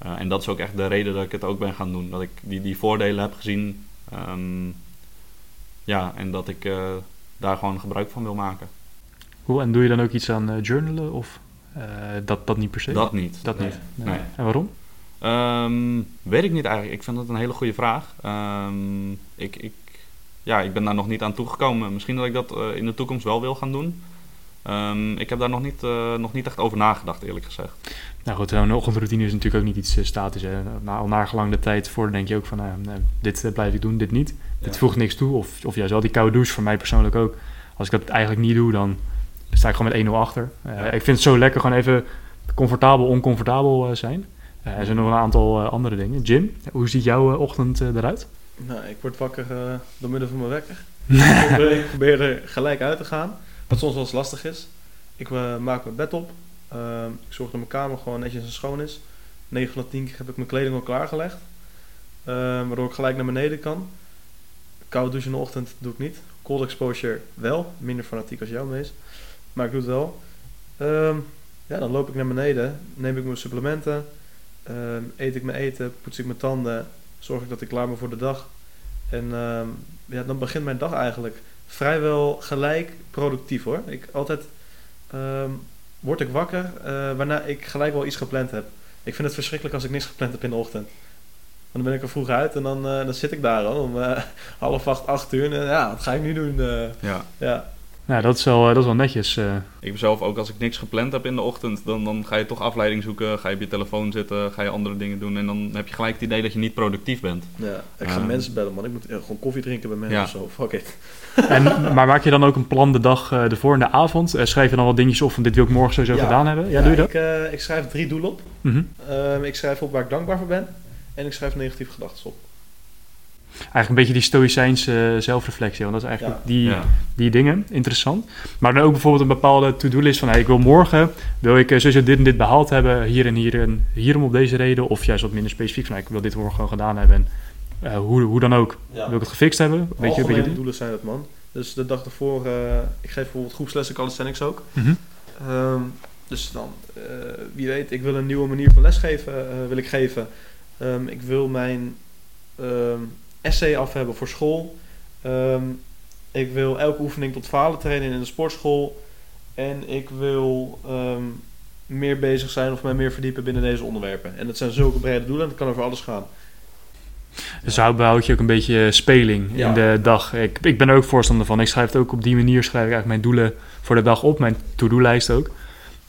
Uh, en dat is ook echt de reden dat ik het ook ben gaan doen. Dat ik die, die voordelen heb gezien. Um, ja, en dat ik daar gewoon gebruik van wil maken. Hoe, en doe je dan ook iets aan journalen of dat, dat niet per se? Dat niet. Dat nee. niet. Nee. Nee. En waarom? Um, weet ik niet eigenlijk. Ik vind dat een hele goede vraag. ik, ik, ja, ik ben daar nog niet aan toegekomen. Misschien dat ik dat in de toekomst wel wil gaan doen. Um, ik heb daar nog niet, uh, nog niet echt over nagedacht, eerlijk gezegd. Nou goed, een ochtendroutine is natuurlijk ook niet iets uh, statisch. Hè. Na, al nagelang de tijd voor denk je ook van, uh, dit blijf ik doen, dit niet. Ja. Dit voegt niks toe. Of, of juist wel die koude douche, voor mij persoonlijk ook. Als ik dat eigenlijk niet doe, dan sta ik gewoon met 1-0 achter. Ja. Ik vind het zo lekker gewoon even comfortabel, oncomfortabel zijn. er zijn nog een aantal andere dingen. Jim, hoe ziet jouw ochtend eruit? Nou, ik word wakker door middel van mijn wekker. ik probeer er gelijk uit te gaan. Wat soms wel eens lastig is. Ik uh, maak mijn bed op. Uh, ik zorg dat mijn kamer gewoon netjes en schoon is. 9 van de 10 keer heb ik mijn kleding al klaargelegd. Uh, waardoor ik gelijk naar beneden kan. Koud douchen in de ochtend doe ik niet. Cold exposure wel. Minder fanatiek als jou, Mees. Maar ik doe het wel. Um, ja, dan loop ik naar beneden. Neem ik mijn supplementen. Um, eet ik mijn eten. Poets ik mijn tanden. Zorg ik dat ik klaar ben voor de dag. En um, ja, dan begint mijn dag eigenlijk vrijwel gelijk productief hoor. Ik altijd um, word ik wakker uh, waarna ik gelijk wel iets gepland heb. Ik vind het verschrikkelijk als ik niks gepland heb in de ochtend. Dan ben ik er vroeg uit en dan, uh, dan zit ik daar al om uh, half acht, acht uur. En ja, wat ga ik nu doen? ja. ja. Nou, dat is wel, dat is wel netjes. Uh. Ik ben zelf ook, als ik niks gepland heb in de ochtend, dan, dan ga je toch afleiding zoeken. Ga je op je telefoon zitten, ga je andere dingen doen. En dan heb je gelijk het idee dat je niet productief bent. Ja, ik ga uh, mensen bellen, man. Ik moet gewoon koffie drinken bij mensen ja. of zo. Fuck it. En, maar maak je dan ook een plan de dag uh, ervoor in de avond? schrijf je dan wat dingetjes op van dit wil ik morgen sowieso ja. gedaan hebben? Ja, ja doe je dat? Ik, ik schrijf drie doelen op. Mm -hmm. ik schrijf op waar ik dankbaar voor ben. En ik schrijf negatieve gedachten op. Eigenlijk een beetje die stoïcijnse zelfreflectie. Want dat is eigenlijk ja. die, ja. die dingen. Interessant. Maar dan ook bijvoorbeeld een bepaalde to-do-list van... Hey, ik wil morgen, wil ik sowieso dit en dit behaald hebben. Hier en hier en hierom op deze reden. Of juist wat minder specifiek van... Hey, ik wil dit morgen gewoon gedaan hebben. En uh, hoe, hoe dan ook. Ja. Wil ik het gefixt hebben? Weet je, beetje doelen zijn het, man. Dus de dag ervoor... Uh, ik geef bijvoorbeeld groepslessen calisthenics ook. Mm -hmm. um, dus dan, uh, wie weet, ik wil een nieuwe manier van lesgeven wil ik geven. Um, ik wil mijn... Um, essay af hebben voor school. Um, ik wil elke oefening tot falen trainen in de sportschool. En ik wil um, meer bezig zijn of mij meer verdiepen binnen deze onderwerpen. En dat zijn zulke brede doelen en dat kan over alles gaan. Dus ja. behoud je ook een beetje speling ja. in de dag. Ik, ik ben er ook voorstander van. Ik schrijf het ook op die manier, schrijf ik eigenlijk mijn doelen voor de dag op. Mijn to-do-lijst ook.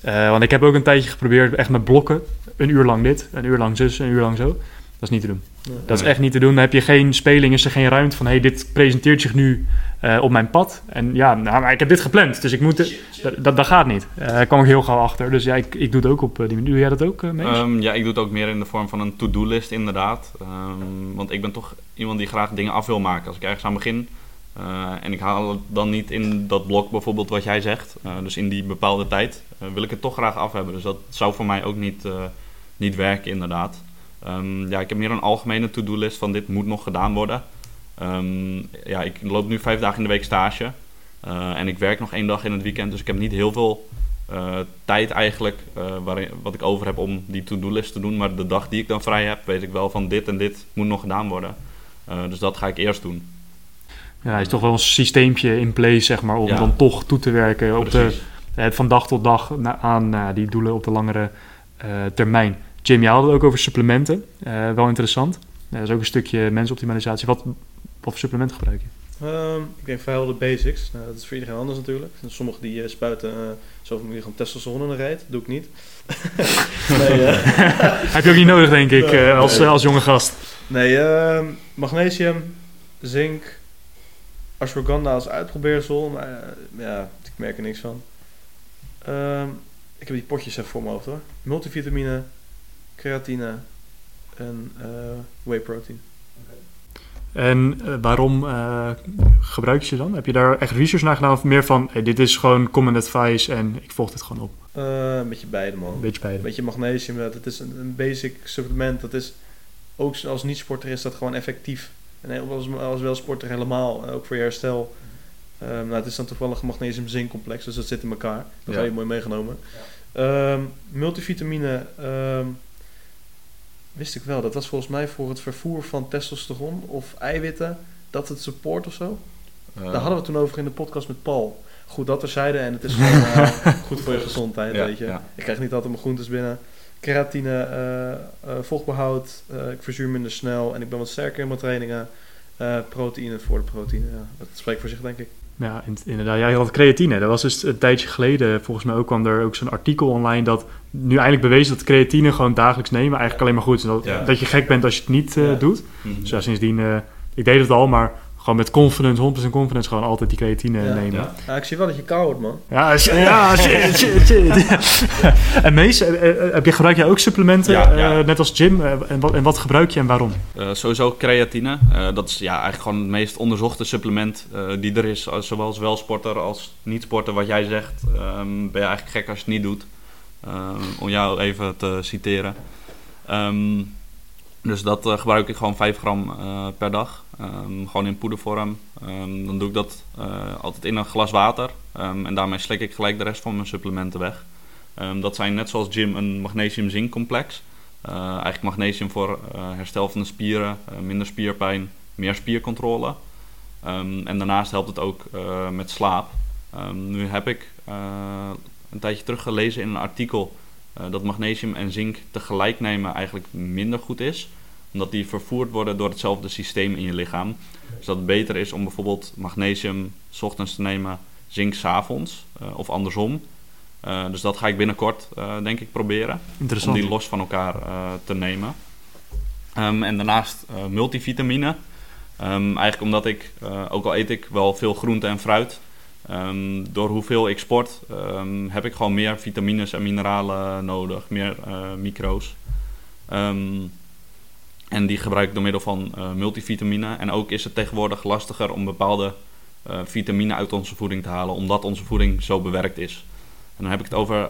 Uh, want ik heb ook een tijdje geprobeerd, echt met blokken. Een uur lang dit, een uur lang zus, een uur lang zo. Dat is niet te doen. Nee. Dat is echt niet te doen. Dan heb je geen speling, is er geen ruimte van... hey, dit presenteert zich nu uh, op mijn pad. En ja, nou, maar ik heb dit gepland, dus ik moet... Dat, dat gaat niet. Daar uh, kwam ik heel gauw achter. Dus ja, ik, ik doe het ook op uh, die manier. Doe jij dat ook, uh, um, Ja, ik doe het ook meer in de vorm van een to-do-list, inderdaad. Um, want ik ben toch iemand die graag dingen af wil maken. Als ik ergens aan begin... en ik haal het dan niet in dat blok bijvoorbeeld wat jij zegt. dus in die bepaalde tijd wil ik het toch graag af hebben. Dus dat zou voor mij ook niet, niet werken, inderdaad. Um, ja, ik heb meer een algemene to-do-list van dit moet nog gedaan worden. Um, ja, ik loop nu vijf dagen in de week stage. Uh, en ik werk nog één dag in het weekend. Dus ik heb niet heel veel uh, tijd eigenlijk uh, waarin, wat ik over heb om die to-do-list te doen. Maar de dag die ik dan vrij heb, weet ik wel van dit en dit moet nog gedaan worden. dus dat ga ik eerst doen. Ja, is toch wel een systeempje in place, zeg maar, om Ja. dan toch toe te werken op de, van dag tot dag na- aan die doelen op de langere eh, termijn. Jim, jij had het ook over supplementen. Eh, wel interessant. Ja, dat is ook een stukje mensoptimalisatie. Wat, wat voor supplementen gebruik je? Ehm, ik denk vrijwel de basics. Nou, dat is voor iedereen anders natuurlijk. Sommigen die eh, spuiten uh, zoveel milligram testosteron in reet. Dat doe ik niet. nee, eh, Heb je ook niet nodig, denk ik, Nee, eh, als, eh, als jonge gast. nee ehm, magnesium, zink, ashwagandha als uitprobeersel. Maar eh, ja, ik merk er niks van. Ehm, ik heb die potjes even voor mijn hoofd hoor. Multivitamine, creatine en eh, whey protein. En eh, waarom eh, gebruik je ze dan? Heb je daar echt research naar gedaan? Of meer van, hey, dit is gewoon common advice en ik volg dit gewoon op? Eh, een beetje beide man. Een beetje Een beetje magnesium, dat is een, een basic supplement. Dat is ook als niet-sporter is dat gewoon effectief. En als, als wel sporter helemaal, ook voor je herstel. Ehm, nou, het is dan toevallig een magnesium-zinkcomplex, dus dat zit in elkaar. Dat Ja. je mooi meegenomen. Ehm, multivitamine ehm, wist ik wel. Dat was volgens mij voor het vervoer van testosteron of eiwitten. Dat het support of zo. Eh, Daar hadden we het toen over in de podcast met Paul. Goed dat terzijde en het is gewoon eh, goed voor je gezondheid, ja, weet je. ja. Ik krijg niet altijd mijn groentes binnen. Keratine, eh, eh, vochtbehoud, eh, ik verzuur minder snel en ik ben wat sterker in mijn trainingen. Proteïne voor de proteïne, ja. dat spreekt voor zich denk ik. Ja, in- inderdaad. Jij had creatine. Dat was dus een tijdje geleden. Volgens mij ook kwam er ook zo'n artikel online dat nu eindelijk bewezen dat creatine gewoon dagelijks nemen eigenlijk alleen maar goed is. Dat, Ja. dat je gek bent als je het niet eh, Ja. doet. Mhm. Dus ja, sindsdien, eh, ik deed het al, maar gewoon met confidence, 100% confidence, gewoon altijd die creatine Ja. nemen. Ja. Ja, ik zie wel dat je koud wordt man. Ja, ja shit, shit, shit. en Mees, eh, eh, heb je, gebruik jij ook supplementen, Ja, ja. eh, net als Jim? Eh, en, wat, en wat gebruik je en waarom? Eh, sowieso creatine. Eh, dat is ja, eigenlijk gewoon het meest onderzochte supplement eh, die er is. Zowel als welsporter als niet-sporter. Wat jij zegt, ehm, ben je eigenlijk gek als je het niet doet. Ehm, om jou even te citeren. Ehm, dus dat eh, gebruik ik gewoon 5 gram eh, per dag. Ehm, gewoon in poedervorm. Ehm, dan doe ik dat eh, altijd in een glas water. Ehm, en daarmee slik ik gelijk de rest van mijn supplementen weg. Dat zijn net zoals Jim een magnesium-zinkcomplex. Eh, eigenlijk magnesium voor herstel van de spieren, minder spierpijn, meer spiercontrole. En daarnaast helpt het ook met slaap. Nu heb ik een tijdje terug gelezen in een artikel dat magnesium en zink tegelijk nemen eigenlijk minder goed is. Omdat die vervoerd worden door hetzelfde systeem in je lichaam. Dus dat het beter is om bijvoorbeeld magnesium 's ochtends te nemen, zink 's avonds eh, of andersom. Eh, dus dat ga ik binnenkort eh, denk ik proberen om die los van elkaar eh, te nemen. Ehm, en daarnaast eh, multivitamine. Ehm, eigenlijk omdat ik, eh, ook al eet ik wel veel groente en fruit, ehm, door hoeveel ik sport, ehm, heb ik gewoon meer vitamines en mineralen nodig, meer eh, micro's. Ehm, en die gebruik ik door middel van eh, multivitamine. En ook is het tegenwoordig lastiger om bepaalde eh vitamine uit onze voeding te halen, omdat onze voeding zo bewerkt is. En dan heb ik het over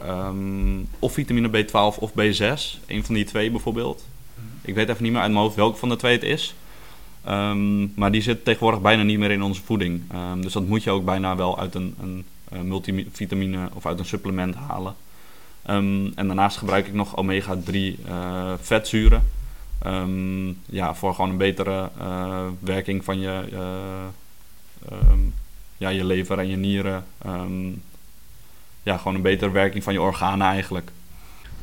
of vitamine B12 of B6. Een van die twee bijvoorbeeld. Ik weet even niet meer uit mijn hoofd welke van de twee het is. Ehm, maar die zit tegenwoordig bijna niet meer in onze voeding. Ehm, dus dat moet je ook bijna wel uit een, een, eh, multivitamine of uit een supplement halen. Ehm, en daarnaast gebruik ik nog omega-3 eh, vetzuren. Ehm, ja, voor gewoon een betere eh, werking van je, eh, ehm, ja, je lever en je nieren. Ehm, ja, gewoon een betere werking van je organen eigenlijk.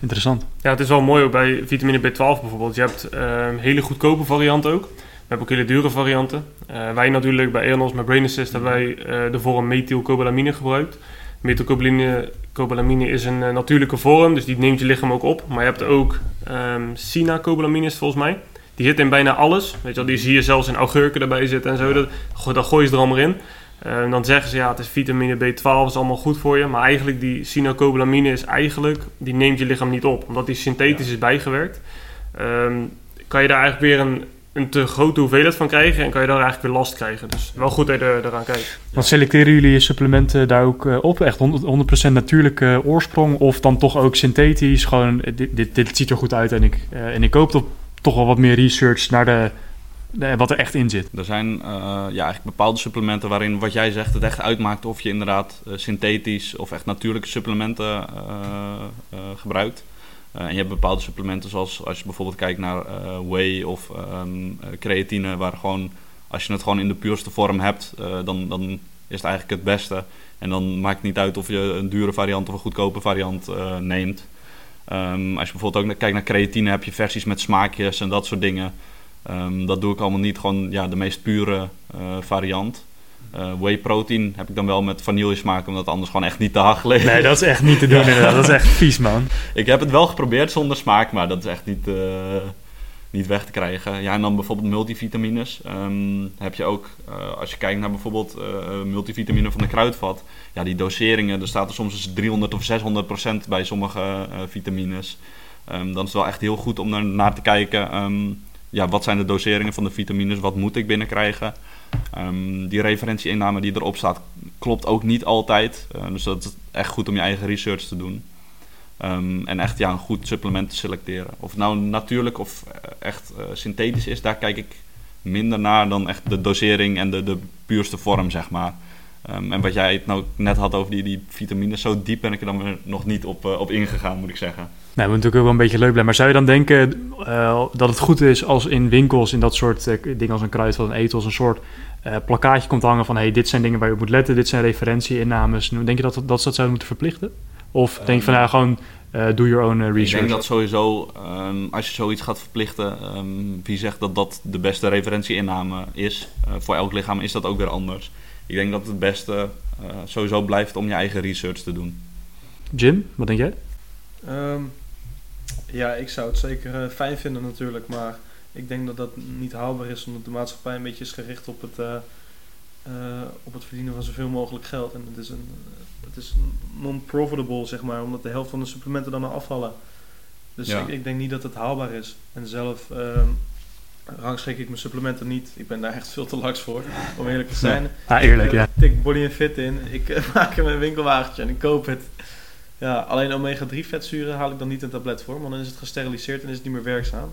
Interessant. Ja, het is wel mooi ook bij vitamine B12 bijvoorbeeld. Je hebt eh, hele goedkope varianten ook. We hebben ook hele dure varianten. Eh, wij natuurlijk bij Eonos met Brain Assist hebben wij eh, de vorm methylcobalamine gebruikt. Methylcobalamine cobalamine is een eh, natuurlijke vorm, dus die neemt je lichaam ook op. Maar je hebt ook het volgens mij. Die zit in bijna alles. Weet je wel, die zie je zelfs in augurken erbij zitten en zo. Dat, gooi- dat gooi je er allemaal in. Dan zeggen ze ja, het is vitamine B12, is allemaal goed voor je. Maar eigenlijk die sinacobalamine is eigenlijk, die neemt je lichaam niet op. Omdat die synthetisch is bijgewerkt. Ehm, kan je daar eigenlijk weer een, een te grote hoeveelheid van krijgen. En kan je daar eigenlijk weer last krijgen. Dus wel goed dat je er, eraan kijkt. Want selecteren jullie je supplementen daar ook eh, op? Echt 100%, 100% natuurlijke oorsprong? Of dan toch ook synthetisch? Gewoon, eh, dit, dit, dit ziet er goed uit en ik, eh, en ik hoop toch, toch wel wat meer research naar de, de- wat er echt in zit. Er zijn eh, ja, eigenlijk bepaalde supplementen waarin wat jij zegt het echt uitmaakt of je inderdaad eh, synthetisch of echt natuurlijke supplementen eh, eh, gebruikt. Eh, en je hebt bepaalde supplementen zoals als je bijvoorbeeld kijkt naar eh, whey of ehm, eh, creatine waar gewoon als je het gewoon in de puurste vorm hebt, dan, dan is het eigenlijk het beste. En dan maakt het niet uit of je een dure variant of een goedkope variant neemt. Ehm, als je bijvoorbeeld ook kijkt naar creatine, heb je versies met smaakjes en dat soort dingen. Ehm, dat doe ik allemaal niet, gewoon ja, de meest pure variant. Uh, whey protein heb ik dan wel met vanille smaak, omdat het anders gewoon echt niet te hachelen Nee, dat is echt niet te doen inderdaad. Dat is echt vies, man. Ik heb het wel geprobeerd zonder smaak, maar dat is echt niet, uh, niet weg te krijgen. Ja, en dan bijvoorbeeld multivitamines. Um, heb je ook, uh, als je kijkt naar bijvoorbeeld multivitamine van de kruidvat. Ja, die doseringen, er staat er soms 300 of 600 procent bij sommige vitamines. Um, dan is het wel echt heel goed om naar, naar te kijken. Um, ja, wat zijn de doseringen van de vitamines? Wat moet ik binnenkrijgen? Um, die referentieinname die erop staat, klopt ook niet altijd. Uh, dus dat is echt goed om je eigen research te doen. Um, en echt ja, een goed supplement te selecteren. Of het nou natuurlijk of eh, echt uh, synthetisch is, daar kijk ik minder naar dan echt de dosering en de, de puurste vorm, zeg maar. En wat jij het nou net had over die, die vitamines, zo diep ben ik er dan nog niet op, uh, op ingegaan, moet ik zeggen. Nou, moet natuurlijk ook wel een beetje leuk blijven. Maar zou je dan denken uh, dat het goed is als in winkels, in dat soort uh, dingen als een kruidvat en eten, als een soort uh, plakkaatje komt hangen van hey, dit zijn dingen waar je op moet letten, dit zijn referentieinnames. Denk je dat, dat, dat ze dat zouden moeten verplichten? Of denk je van nou, gewoon doe your own research? Ik denk dat sowieso, um, als je zoiets gaat verplichten, um, wie zegt dat dat de beste referentieinname is, voor elk lichaam is dat ook weer anders. Ik denk dat het beste sowieso blijft om je eigen research te doen. Jim, wat denk jij? Um, ja, ik zou het zeker uh, fijn vinden natuurlijk, maar ik denk dat dat niet haalbaar is omdat de maatschappij een beetje is gericht op het, uh, uh, op het verdienen van zoveel mogelijk geld. En het is, een, het is non-profitable, zeg maar, omdat de helft van de supplementen dan afvallen. Dus ja. ik, ik, denk niet dat het haalbaar is. En zelf ehm, rangschik ik mijn supplementen niet. Ik ben daar echt veel te laks voor, om eerlijk te zijn. Ja. Ah, eerlijk, ja. Ik tik body en fit in, ik maak hem een winkelwagentje en ik koop het. Ja, alleen omega-3 vetzuren haal ik dan niet een tablet voor, want dan is het gesteriliseerd en is het niet meer werkzaam.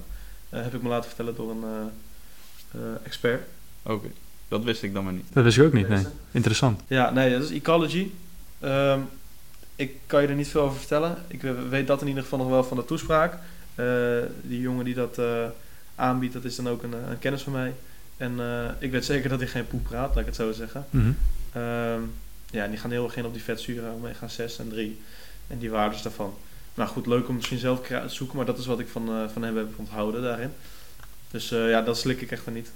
Uh, heb ik me laten vertellen door een uh, uh, expert. Oké, okay. dat wist ik dan maar niet. Dat wist ik ook niet, nee. Interessant. Ja, nee, dat is Ecology. Um, ik kan je er niet veel over vertellen. Ik weet dat in ieder geval nog wel van de toespraak. die jongen die dat aanbiedt, dat is dan ook een, een kennis van mij. En ik weet zeker dat hij geen poep praat, laat ik het zo zeggen. Mm -hmm. um, ja, die gaan heel erg in op die vetzuren, omega 6 en 3 en die waardes daarvan. Nou goed, leuk om misschien zelf te zoeken, maar dat is wat ik van, uh, van hem heb onthouden daarin. Dus uh, ja, dat slik ik echt van niet.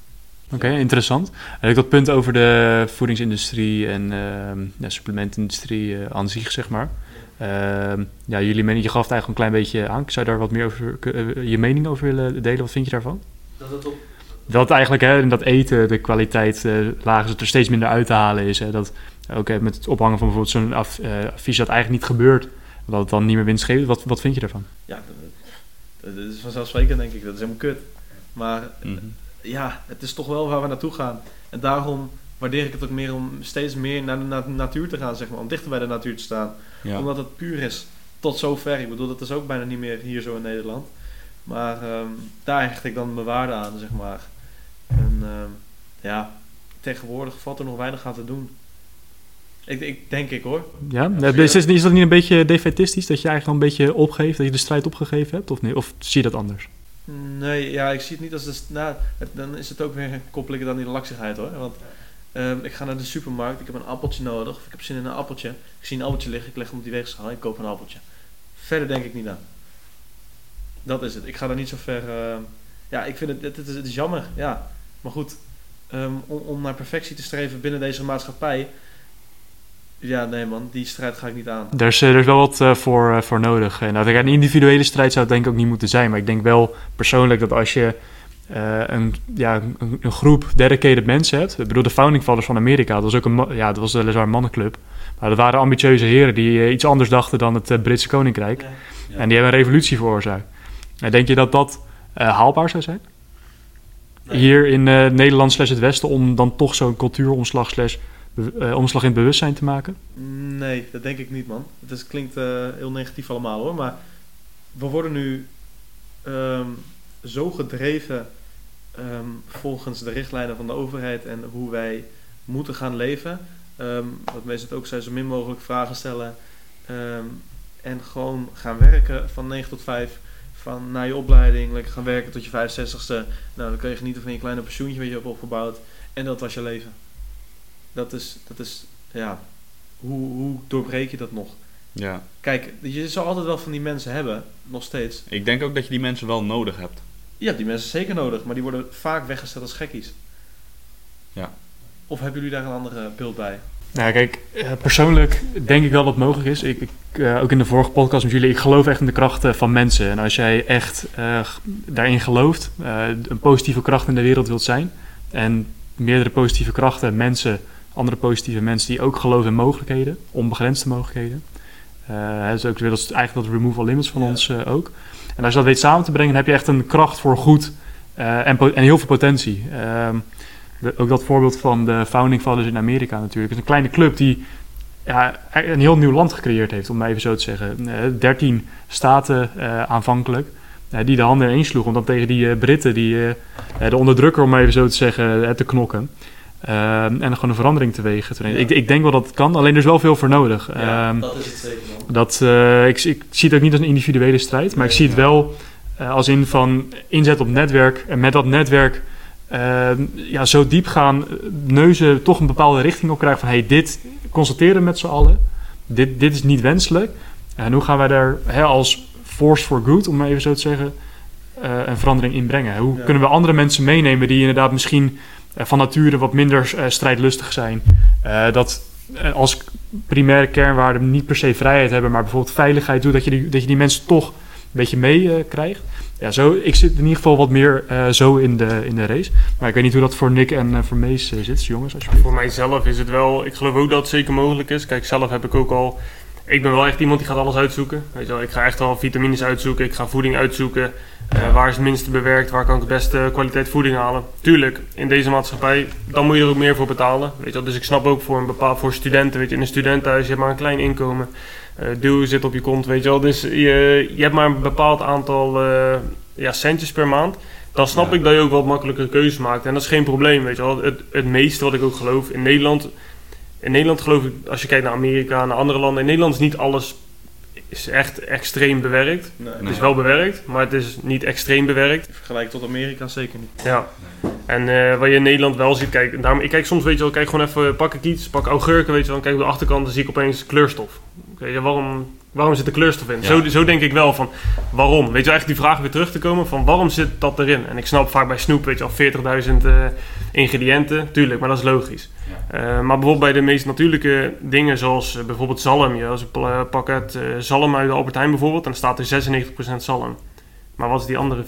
Oké, okay, interessant. En dat punt over de voedingsindustrie en uh, ja, supplementindustrie uh, aan zich, zeg maar. Ehm, ja, jullie mening, je gaf het eigenlijk een klein beetje aan. Zou je daar wat meer over, je mening over willen delen? Wat vind je daarvan? Dat het op dat eigenlijk hè, in dat eten de kwaliteit uh, lager er steeds minder uit te halen is. Hè. Dat ook met het ophangen van bijvoorbeeld zo'n af, uh, advies dat eigenlijk niet gebeurt, dat het dan niet meer winstgevend Wat, wat vind je daarvan? Ja, dat, dat is vanzelfsprekend denk ik. Dat is helemaal kut. Maar mm -hmm. ja, het is toch wel waar we naartoe gaan. En daarom waardeer ik het ook meer om steeds meer naar de na natuur te gaan, zeg maar. Om dichter bij de natuur te staan. Ja. Omdat het puur is. Tot zover. Ik bedoel, dat is ook bijna niet meer hier zo in Nederland. Maar um, daar hecht ik dan mijn waarde aan, zeg maar. En uh, ja, tegenwoordig valt er nog weinig aan te doen. Ik, ik denk ik hoor. Ja, is, is, is dat niet een beetje defetistisch? Dat je eigenlijk een beetje opgeeft, dat je de strijd opgegeven hebt? Of, nee? of zie je dat anders? Nee, ja, ik zie het niet als de. Nou, het, dan is het ook weer koppel ik het aan die laksigheid hoor. Want um, ik ga naar de supermarkt, ik heb een appeltje nodig, of ik heb zin in een appeltje. Ik zie een appeltje liggen, ik leg hem op die weegschaal, ik koop een appeltje. Verder denk ik niet aan. Dat is het. Ik ga daar niet zo ver. Uh, ja, ik vind het, het, het, het is jammer, ja. Maar goed, um, om, om, naar perfectie te streven binnen deze maatschappij. Ja, nee man, die strijd ga ik niet aan. Er is, er is wel wat uh, voor, uh, voor nodig. En nou, een individuele strijd zou het denk ik ook niet moeten zijn. Maar ik denk wel persoonlijk dat als je uh, een, ja, een, een, groep dedicated mensen hebt. Ik bedoel, de Founding Fathers van Amerika, dat was ook een, ja, dat was weliswaar een mannenclub. Maar dat waren ambitieuze heren die iets anders dachten dan het Britse Koninkrijk. Ja. Ja. En die hebben een revolutie veroorzaakt. En denk je dat dat haalbaar zou zijn? Nee. Hier in Nederland slash het Westen om dan toch zo'n cultuuromslag slash omslag in bewustzijn te maken? Nee, dat denk ik niet, man. Het is, klinkt uh, heel negatief allemaal hoor, maar we worden nu um, zo gedreven um, volgens de richtlijnen van de overheid en hoe wij moeten gaan leven. Um, wat mensen het ook zijn, zo min mogelijk vragen stellen en gewoon gaan werken van 9 tot 5 van na je opleiding lekker gaan werken tot je 65ste. Nou, dan kan je genieten van je kleine pensioentje wat je hebt opgebouwd. En dat was je leven. Dat is, dat is ja, hoe, hoe doorbreek je dat nog? Ja. Kijk, je zal altijd wel van die mensen hebben, nog steeds. Ik denk ook dat je die mensen wel nodig hebt. Je hebt die mensen zeker nodig, maar die worden vaak weggezet als gekkies. Ja. Of hebben jullie daar een andere beeld bij? Nou, kijk, eh, persoonlijk denk ik wel dat het mogelijk is. Ik, ik eh, ook in de vorige podcast met jullie, ik geloof echt in de krachten van mensen. En als jij echt uh, daarin gelooft, een positieve kracht in de wereld wilt zijn, en meerdere positieve krachten, mensen, andere positieve mensen die ook geloven in mogelijkheden, onbegrensde mogelijkheden. Uh, dus ook, eigenlijk dat removal limits van ons ook. En als je dat weet samen te brengen, dan heb je echt een kracht voor goed en, en, heel veel potentie. Ehm, ook dat voorbeeld van de Founding Fathers in Amerika natuurlijk. Het is een kleine club die ja, een heel nieuw land gecreëerd heeft, om maar even zo te zeggen. Eh, 13 staten aanvankelijk. Die de handen ineens sloegen om dan tegen die Britten, die, de onderdrukker om maar even zo te zeggen, te knokken. En gewoon een verandering teweeg te brengen. Ik, ik, denk wel dat het kan, alleen er is wel veel voor nodig. Ja, um, dat is het zeker man. Dat, ik, ik, zie het ook niet als een individuele strijd, maar ik zie het wel als in van inzet op netwerk. En met dat netwerk Ehm, ja, zo diep gaan, neuzen toch een bepaalde richting op krijgen van hey, dit constateren met z'n allen, dit, dit is niet wenselijk. En hoe gaan wij daar hè, als force for good, om maar even zo te zeggen, uh, een verandering in brengen? Hoe kunnen we andere mensen meenemen die inderdaad misschien uh, van nature wat minder uh, strijdlustig zijn? dat als primaire kernwaarde niet per se vrijheid hebben, maar bijvoorbeeld veiligheid doet, dat je die, dat je die mensen toch een beetje meekrijgt ja, zo, ik zit in ieder geval wat meer zo in de, in de race. Maar ik weet niet hoe dat voor Nick en voor Mees zit, jongens. Voor mijzelf is het wel, ik geloof ook dat het zeker mogelijk is. Kijk, zelf heb ik ook al, ik ben wel echt iemand die gaat alles uitzoeken. Weet je wel, ik ga echt al vitamines uitzoeken, ik ga voeding uitzoeken. waar is het minste bewerkt, waar kan ik de beste kwaliteit voeding halen. Tuurlijk, in deze maatschappij, dan moet je er ook meer voor betalen. Weet je wel. Dus ik snap ook voor, een bepaald, voor studenten, weet je, in een studentenhuis, je hebt maar een klein inkomen. Uh, duw zit op je kont, weet je wel. Dus je, je hebt maar een bepaald aantal uh, ja, centjes per maand. Dan snap ik dat je ook wat makkelijker keuzes maakt. En dat is geen probleem, weet je wel. Het, het meeste wat ik ook geloof, in Nederland... In Nederland geloof ik, als je kijkt naar Amerika, naar andere landen... In Nederland is niet alles is echt extreem bewerkt. Nee, het is wel bewerkt, maar het is niet extreem bewerkt. Vergelijk tot Amerika zeker niet. Ja. En uh, wat je in Nederland wel ziet, kijk, daarom, ik kijk soms, weet je wel, kijk gewoon even, pak ik iets, pak augurken, weet je wel, kijk op de achterkant, dan zie ik opeens kleurstof. Okay, waarom, waarom zit er kleurstof in? Zo, zo denk ik wel van, waarom? Weet je, eigenlijk die vraag weer terug te komen van, waarom zit dat erin? En ik snap vaak bij snoep, weet je al 40.000 uh, ingrediënten, tuurlijk, maar dat is logisch. Ja. Uh, maar bijvoorbeeld bij de meest natuurlijke dingen, zoals uh, bijvoorbeeld zalm, ja, als ik pakket zalm uit de Albert Heijn bijvoorbeeld, dan staat er 96% zalm. Maar wat is die andere 4%?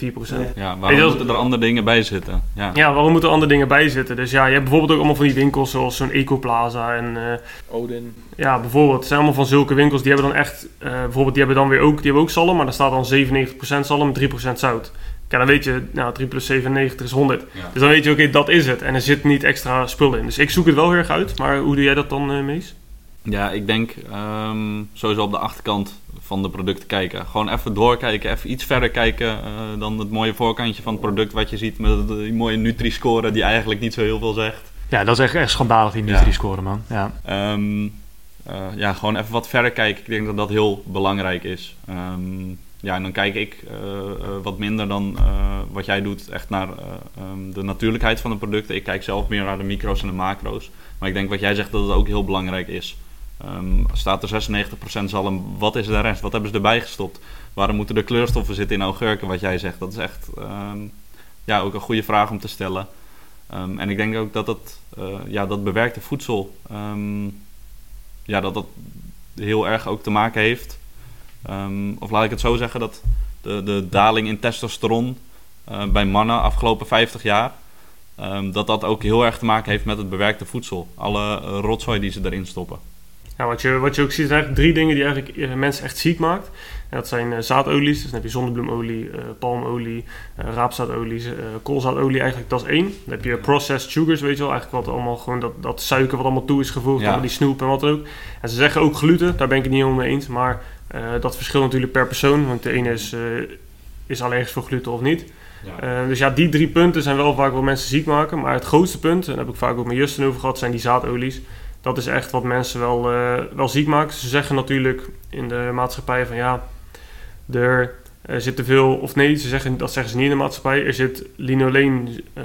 Ja, waarom moeten er andere dingen bij zitten? Ja. ja, waarom moeten er andere dingen bij zitten? Dus ja, je hebt bijvoorbeeld ook allemaal van die winkels zoals zo'n Ecoplaza en... Uh, Odin. Ja, bijvoorbeeld. Het zijn allemaal van zulke winkels. Die hebben dan echt... Uh, bijvoorbeeld, die hebben dan weer ook, die hebben ook zalm, maar daar staat dan 97% zalm, 3% zout. Ja, dan weet je, nou, 3 plus 97 is 100. Ja. Dus dan weet je, oké, okay, dat is het. En er zit niet extra spul in. Dus ik zoek het wel heel erg uit. Maar hoe doe jij dat dan, uh, Mees? Ja, ik denk um, sowieso op de achterkant van de producten kijken. Gewoon even doorkijken, even iets verder kijken uh, dan het mooie voorkantje van het product wat je ziet met die mooie Nutri-score die eigenlijk niet zo heel veel zegt. Ja, dat is echt, echt schandalig die Nutri-score, man. Ja. Um, uh, ja, gewoon even wat verder kijken. Ik denk dat dat heel belangrijk is. Um, ja, en dan kijk ik uh, wat minder dan wat jij doet, echt naar um, de natuurlijkheid van de producten. Ik kijk zelf meer naar de micro's en de macro's. Maar ik denk wat jij zegt dat het ook heel belangrijk is. Um, staat er 96% zalm, wat is de rest? Wat hebben ze erbij gestopt? Waarom moeten er kleurstoffen zitten in augurken, wat jij zegt? Dat is echt um, ja, ook een goede vraag om te stellen. En ik denk ook dat uh, ja, dat bewerkte voedsel, ja, dat dat heel erg ook te maken heeft. Of laat ik het zo zeggen, dat de, de daling in testosteron uh, bij mannen afgelopen 50 jaar, dat dat ook heel erg te maken heeft met het bewerkte voedsel. Alle uh, rotzooi die ze erin stoppen. Ja, wat, je, wat je ook ziet zijn eigenlijk drie dingen die eigenlijk eh, mensen echt ziek maakt. En dat zijn uh, zaadolies, dus dan heb je zonnebloemolie, palmolie, raapzaadolie, koolzaadolie eigenlijk, dat is één. Dan heb je processed sugars, weet je wel, eigenlijk wat allemaal gewoon dat, dat suiker wat allemaal toe is gevoegd, ja. die snoep en wat ook. En ze zeggen ook gluten, daar ben ik het niet helemaal mee eens, maar dat verschilt natuurlijk per persoon, want de ene is, is allergisch voor gluten of niet. Ja. dus ja, die drie punten zijn wel vaak wat mensen ziek maken, maar het grootste punt, en daar heb ik vaak ook met Justin over gehad, zijn die zaadolies dat is echt wat mensen wel, uh, wel ziek maakt. Ze zeggen natuurlijk in de maatschappij van ja, er, zit te veel, of nee, ze zeggen, dat zeggen ze niet in de maatschappij. Er zit linoleen, uh,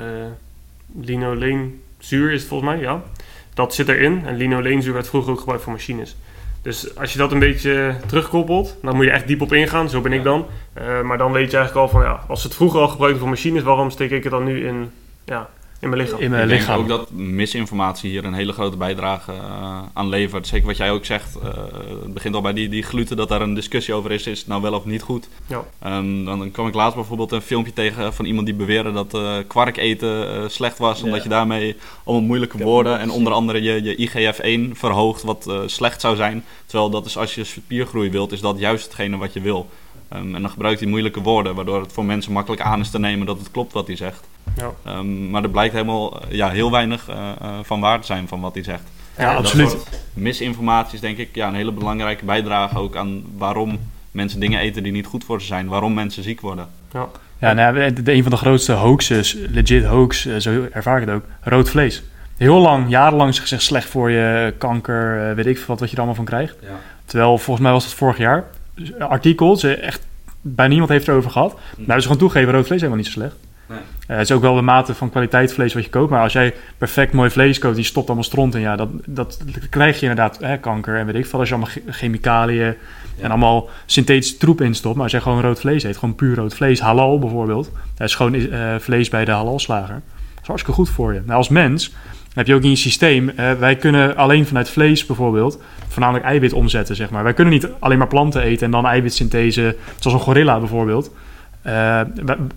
linoleen zuur is het volgens mij, ja. Dat zit erin. En linoleenzuur werd vroeger ook gebruikt voor machines. Dus als je dat een beetje terugkoppelt, dan moet je echt diep op ingaan. Zo ben ik dan. Uh, maar dan weet je eigenlijk al van, ja, als het vroeger al gebruikten voor machines, waarom steek ik het dan nu in, ja, in mijn lichaam? In mijn ik lichaam. denk ook dat misinformatie hier een hele grote bijdrage uh, aan levert. Zeker wat jij ook zegt, uh, het begint al bij die, die gluten, dat daar een discussie over is, is het nou wel of niet goed. Ja. Um, dan, dan kwam ik laatst bijvoorbeeld een filmpje tegen van iemand die beweerde dat uh, kwark eten slecht was, omdat je daarmee allemaal moeilijke woorden en onder andere je, je IGF-1 verhoogt, wat slecht zou zijn. Terwijl dat is als je spiergroei wilt, is dat juist hetgene wat je wil. Um, en dan gebruikt hij moeilijke woorden, waardoor het voor mensen makkelijk aan is te nemen dat het klopt wat hij zegt. Ja. Um, maar er blijkt helemaal eh, ja, heel weinig uh, uh, van waar te zijn van wat hij zegt. Ja, absoluut. misinformatie is denk ik ja, een hele belangrijke bijdrage ook aan waarom mensen dingen eten die niet goed voor ze zijn. Waarom mensen ziek worden. Ja, ja nou, een van de grootste hoaxes, legit hoax, zo ervaar ik het ook, rood vlees. Heel lang, jarenlang is gezegd slecht voor je, kanker, weet ik veel wat, wat je er allemaal van krijgt. Ja. Terwijl volgens mij was het vorig jaar, artikel, ze echt bijna niemand heeft erover gehad. Hm. Nou, dus gewoon toegeven, rood vlees is helemaal niet zo slecht. Nee. Uh, het is ook wel de mate van kwaliteit vlees wat je koopt. Maar als jij perfect mooi vlees koopt, die stopt allemaal stront in. Ja, dat, dat, krijg je inderdaad hè, kanker en weet ik veel. Als je allemaal chemicaliën en allemaal synthetische troep instopt. Maar als jij gewoon rood vlees eet, gewoon puur rood vlees, halal bijvoorbeeld. Dat is gewoon uh, vlees bij de halalslager. Dat is hartstikke goed voor je. Nou, als mens heb je ook in je systeem. Uh, wij kunnen alleen vanuit vlees bijvoorbeeld voornamelijk eiwit omzetten, zeg maar. Wij kunnen niet alleen maar planten eten en dan eiwitsynthese, zoals een gorilla bijvoorbeeld. Uh,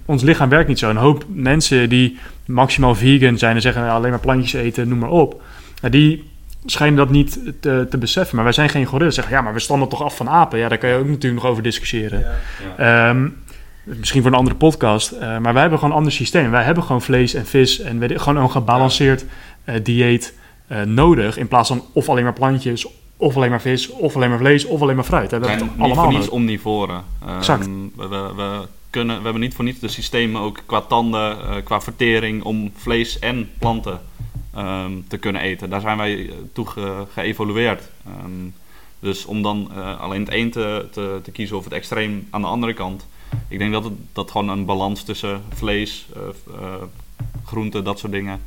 ons lichaam werkt niet zo. Een hoop mensen die maximaal vegan zijn en zeggen nou, alleen maar plantjes eten, noem maar op. Uh, die schijnen dat niet te, te, beseffen. Maar wij zijn geen gorillas. Zeggen ja, maar we stammen toch af van apen. Ja, daar kan je ook natuurlijk nog over discussiëren. Ja, um, misschien voor een andere podcast. Uh, maar wij hebben gewoon een ander systeem. Wij hebben gewoon vlees en vis en weet, gewoon een gebalanceerd dieet nodig. In plaats van of alleen maar plantjes of alleen maar vis, of alleen maar vlees, of alleen maar fruit. We hebben het allemaal niet omnivoren. Exact. Um, we, we, kunnen, we hebben niet voor niets de systemen ook qua tanden, uh, qua vertering om vlees en planten um, te kunnen eten. Daar zijn wij toe ge, geëvolueerd. Um, dus om dan uh, alleen het een te, te, te, kiezen of het extreem aan de andere kant. Ik denk dat het dat gewoon een balans tussen vlees, uh, groenten, dat soort dingen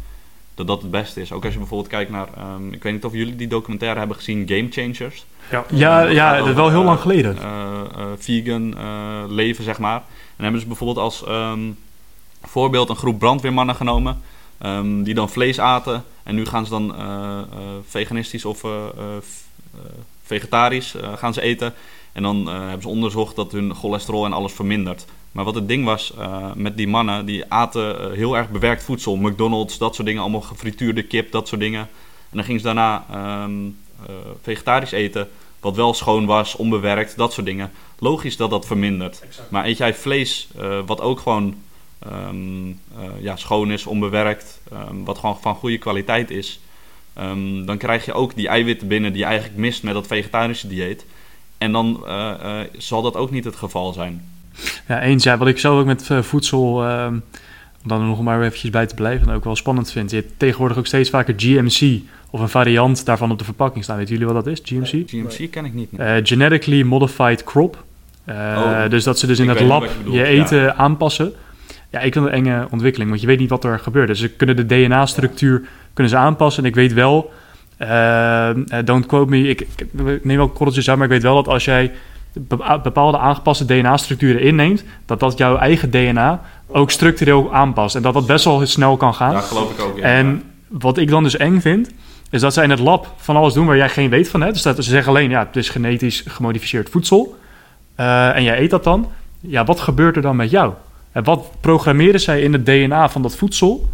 dat dat het beste is. Ook als je bijvoorbeeld kijkt naar, um, ik weet niet of jullie die documentaire hebben gezien, Game Changers. Ja, ja, ja dat is wel heel lang geleden. Uh, uh, vegan uh, leven, zeg maar. En hebben ze bijvoorbeeld als um, voorbeeld een groep brandweermannen genomen, um, die dan vlees aten. En nu gaan ze dan veganistisch of vegetarisch gaan ze eten. En dan hebben ze onderzocht dat hun cholesterol en alles vermindert. Maar wat het ding was uh, met die mannen, die aten uh, heel erg bewerkt voedsel. McDonald's, dat soort dingen, allemaal gefrituurde kip, dat soort dingen. En dan gingen ze daarna um, uh, vegetarisch eten, wat wel schoon was, onbewerkt, dat soort dingen. Logisch dat dat vermindert. Exact. Maar eet jij vlees, wat ook gewoon um, ja, schoon is, onbewerkt, um, wat gewoon van goede kwaliteit is... dan krijg je ook die eiwitten binnen die je eigenlijk mist met dat vegetarische dieet. En dan zal dat ook niet het geval zijn. Ja, eens. Ja, wat ik zelf ook met uh, voedsel, uh, om dan nog maar eventjes bij te blijven, ook wel spannend vind. Je hebt tegenwoordig ook steeds vaker GMC of een variant daarvan op de verpakking staan. Weten jullie wat dat is, GMC? GMC ken ik niet. Uh, genetically Modified Crop. Oh, dus dat ze dus in het lab je, je eten aanpassen. Ja, ik vind het een enge ontwikkeling, want je weet niet wat er gebeurt. Dus ze kunnen de DNA-structuur kunnen ze aanpassen. En ik weet wel, don't quote me, ik, ik, neem wel korreltjes uit, maar ik weet wel dat als jij bepaalde aangepaste DNA-structuren inneemt, dat dat jouw eigen DNA ook structureel aanpast. En dat dat best wel snel kan gaan. Ja, geloof ik ook. Ja. En wat ik dan dus eng vind, is dat zij in het lab van alles doen waar jij geen weet van hebt. Dus dat ze zeggen alleen, ja, het is genetisch gemodificeerd voedsel. Uh, en jij eet dat dan. Ja, wat gebeurt er dan met jou? En wat programmeren zij in het DNA van dat voedsel?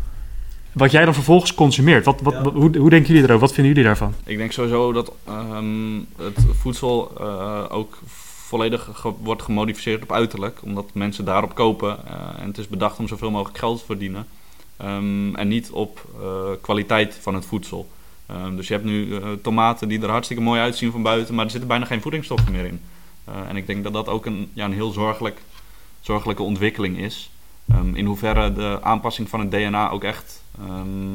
Wat jij dan vervolgens consumeert. Wat, wat, ja. hoe, hoe denken jullie erover? Wat vinden jullie daarvan? Ik denk sowieso dat um, het voedsel uh, ook volledig wordt gemodificeerd op uiterlijk. Omdat mensen daarop kopen. Uh, en het is bedacht om zoveel mogelijk geld te verdienen. Um, en niet op uh, kwaliteit van het voedsel. Um, dus je hebt nu uh, tomaten die er hartstikke mooi uitzien van buiten. Maar er zitten bijna geen voedingsstoffen meer in. en ik denk dat dat ook een, ja, een heel zorgelijk, zorgelijke ontwikkeling is. Um, in hoeverre de aanpassing van het DNA ook echt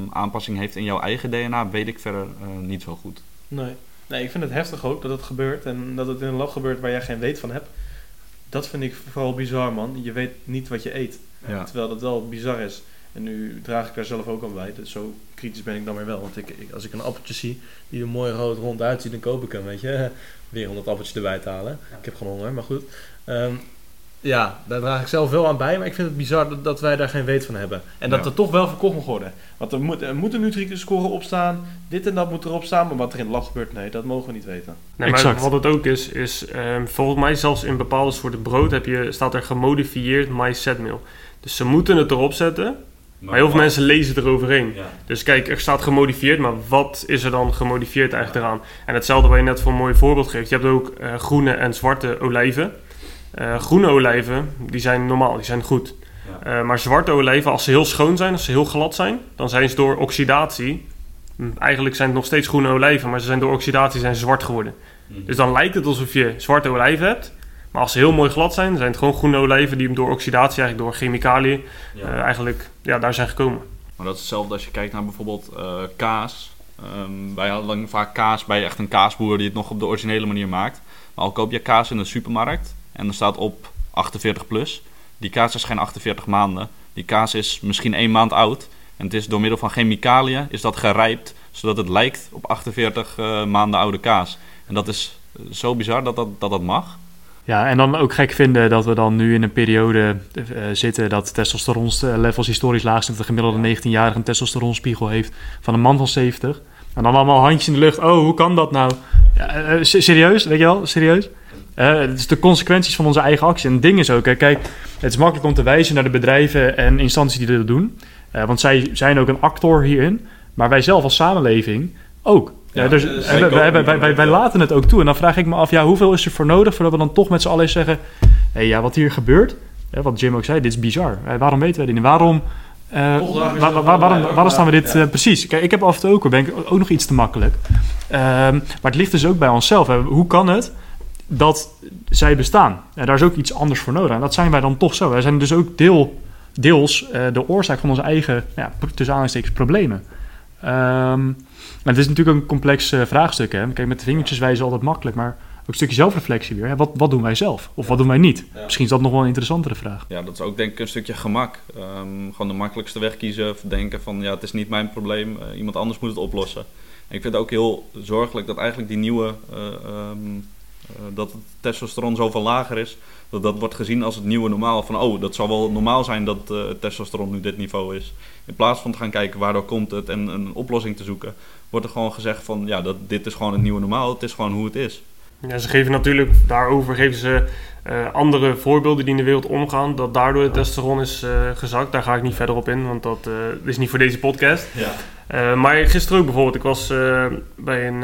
aanpassing heeft in jouw eigen DNA, weet ik verder niet zo goed. Nee. Nee, ik vind het heftig ook dat het gebeurt en dat het in een lab gebeurt waar jij geen weet van hebt. Dat vind ik vooral bizar, man. Je weet niet wat je eet. Ja. Terwijl dat wel bizar is. En nu draag ik daar zelf ook aan bij. Dus zo kritisch ben ik dan weer wel. Want ik, ik, als ik een appeltje zie die er mooi rood rond uitziet, dan koop ik hem, weet je. Weer om dat appeltje erbij te halen. Ik heb gewoon honger, maar goed. Ehm, ja, daar draag ik zelf wel aan bij, maar ik vind het bizar dat, dat wij daar geen weet van hebben. En dat Ja. er toch wel verkocht mag worden. Want er moet, er moet een Nutri-score op staan, dit en dat moet erop staan, maar wat er in het lab gebeurt, nee, dat mogen we niet weten. Nee, maar Exact. wat het ook is, is ehm, volgens mij zelfs in bepaalde soorten brood heb je, staat er gemodifieerd maïszetmeel. Dus ze moeten het erop zetten, maar heel veel mensen lezen eroverheen. Ja. Dus kijk, er staat gemodifieerd, maar wat is er dan gemodifieerd eigenlijk eraan? En hetzelfde wat je net voor een mooi voorbeeld geeft. Je hebt ook eh, groene en zwarte olijven. Eh, groene olijven, die zijn normaal, die zijn goed. Ja. Eh, maar zwarte olijven, als ze heel schoon zijn, als ze heel glad zijn, dan zijn ze door oxidatie... hm, Eigenlijk zijn het nog steeds groene olijven, maar ze zijn door oxidatie zijn ze zwart geworden. Mhm. Dus dan lijkt het alsof je zwarte olijven hebt. Maar als ze heel mooi glad zijn, zijn het gewoon groene olijven die door oxidatie, eigenlijk door chemicaliën, Ja. eh, eigenlijk ja, daar zijn gekomen. Maar dat is hetzelfde als je kijkt naar bijvoorbeeld kaas. Ehm, wij hadden vaak kaas bij echt een kaasboer die het nog op de originele manier maakt. Maar al koop je kaas in de supermarkt en er staat op 48 plus. Die kaas is geen 48 maanden. Die kaas is misschien één maand oud. En het is door middel van chemicaliën is dat gerijpt, zodat het lijkt op 48 eh, maanden oude kaas. En dat is eh, zo bizar dat dat, dat, dat mag. Ja, en dan ook gek vinden dat we dan nu in een periode eh, zitten dat testosteronlevels historisch laag zijn. Dat de gemiddelde 19-jarige een testosteronspiegel heeft van een man van 70. En dan allemaal handjes in de lucht. Oh, hoe kan dat nou? Ja, se- serieus, weet je wel? Serieus? Eh, het is de consequenties van onze eigen actie. En het ding is ook, hè, kijk, het is makkelijk om te wijzen naar de bedrijven en instanties die dit doen. Eh, want zij zijn ook een actor hierin. Maar wij zelf als samenleving ook. Ja, Ja, dus, eh, wij, wij, wij, laten het ook toe. En dan vraag ik me af, ja, hoeveel is er voor nodig voordat we dan toch met z'n allen zeggen... Hé, ja, wat hier gebeurt, hè, wat Jim ook zei, dit is bizar. Eh, waarom weten wij dit niet? Waarom, eh, waarom, staan we dit... ja. eh, precies, kijk, ik heb af en toe ook, ben ik ook nog iets te makkelijk. Ehm, maar het ligt dus ook bij onszelf. Hè. Hoe kan het dat zij bestaan? En daar is ook iets anders voor nodig. En dat zijn wij dan toch zo. Wij zijn dus ook deel, deels eh, de oorzaak van onze eigen, ja, tussen aanhalingstekens, problemen. Ehm, maar het is natuurlijk een complex eh, vraagstuk. Hè? Kijk, met de vingertjes wijzen altijd makkelijk, maar ook een stukje zelfreflectie weer. Hè? Wat, wat doen wij zelf? Of wat doen wij niet? Ja. Misschien is dat nog wel een interessantere vraag. Ja, dat is ook denk ik een stukje gemak. Ehm, gewoon de makkelijkste weg kiezen. Of denken van ja, het is niet mijn probleem. eh, iemand anders moet het oplossen. En ik vind het ook heel zorgelijk dat eigenlijk die nieuwe... eh, ehm, eh, dat het testosteron zoveel lager is. Dat dat wordt gezien als het nieuwe normaal. Van oh, dat zal wel normaal zijn dat eh, het testosteron nu dit niveau is. In plaats van te gaan kijken waardoor komt het en een oplossing te zoeken... wordt er gewoon gezegd van ja, dat, dit is gewoon het nieuwe normaal. Het is gewoon hoe het is. Ja, ze geven natuurlijk daarover geven ze eh, andere voorbeelden die in de wereld omgaan, dat daardoor het testosteron is eh, gezakt. Daar ga ik niet verder op in, want dat eh, is niet voor deze podcast. Ja. Maar gisteren ook bijvoorbeeld, ik was bij, een,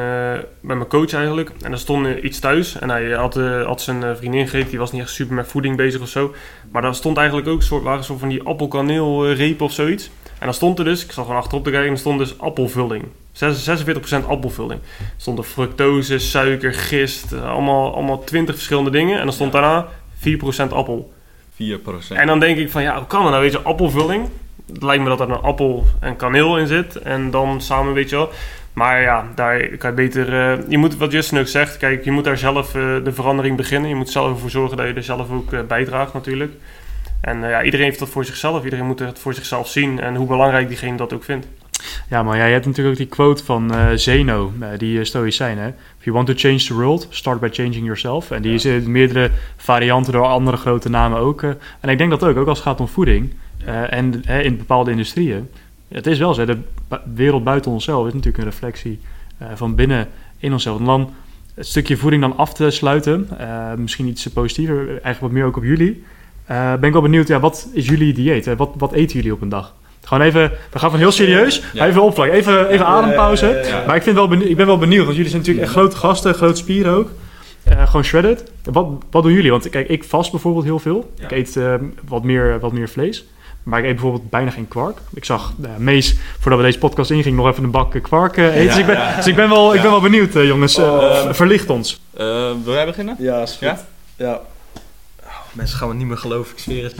bij mijn coach eigenlijk en er stond iets thuis en hij had, had zijn vriendin gegeten, die was niet echt super met voeding bezig of zo. Maar daar stond eigenlijk ook een soort, waren zo van die appelkaneelrepen of zoiets. En dan stond er dus, ik zat gewoon achterop te kijken, en er stond dus appelvulling. 46% appelvulling. Er stond er fructose, suiker, gist, eh, allemaal, allemaal 20 verschillende dingen. En dan stond daarna 4% appel. 4%. En dan denk ik van, ja, hoe kan dat nou? Weet je, appelvulling. Het lijkt me dat er een appel en kaneel in zit. En dan samen, weet je wel. Maar ja, daar kan je beter... eh, je moet, wat Justin ook zegt, kijk, je moet daar zelf eh, de verandering beginnen. Je moet zelf ervoor zorgen dat je er zelf ook bijdraagt natuurlijk. En ja, iedereen heeft dat voor zichzelf. Iedereen moet het voor zichzelf zien. En hoe belangrijk diegene dat ook vindt. Ja, maar ja, je hebt natuurlijk ook die quote van eh, Zeno, eh, die uh, stoïcijn. Hè? If you want to change the world, start by changing yourself. En die is in meerdere varianten door andere grote namen ook. eh. en ik denk dat ook, ook als het gaat om voeding eh, en eh, in bepaalde industrieën. Het is wel zo, de wereld buiten onszelf is natuurlijk een reflectie eh, van binnen in onszelf. Om dan het stukje voeding dan af te sluiten, eh, misschien iets positiever, eigenlijk wat meer ook op jullie. Eh, ben ik wel benieuwd, ja, wat is jullie dieet? Wat, wat eten jullie op een dag? Gewoon even, we gaan van heel serieus, Ja. even opvlakken, even, even adempauze. Ja, ja, ja. Maar ik, vind wel benieu- ik ben wel benieuwd, want jullie zijn natuurlijk echt grote gasten, grote spieren ook. Eh, gewoon shredded. Wat, wat doen jullie? Want kijk, ik vast bijvoorbeeld heel veel. Ja. Ik eet eh, wat, meer, wat meer vlees. Maar ik eet bijvoorbeeld bijna geen kwark. Ik zag uh, Mees, voordat we deze podcast ingingen, nog even een bak kwark eh, eten. Ja, dus ik ben, ja. dus ik ben, wel, ik Ja. ben wel benieuwd, jongens. Eh, Oh. verlicht ons. Eh, wil jij beginnen? Ja, is goed. Ja? Mensen gaan me niet meer geloven, ik zweer het.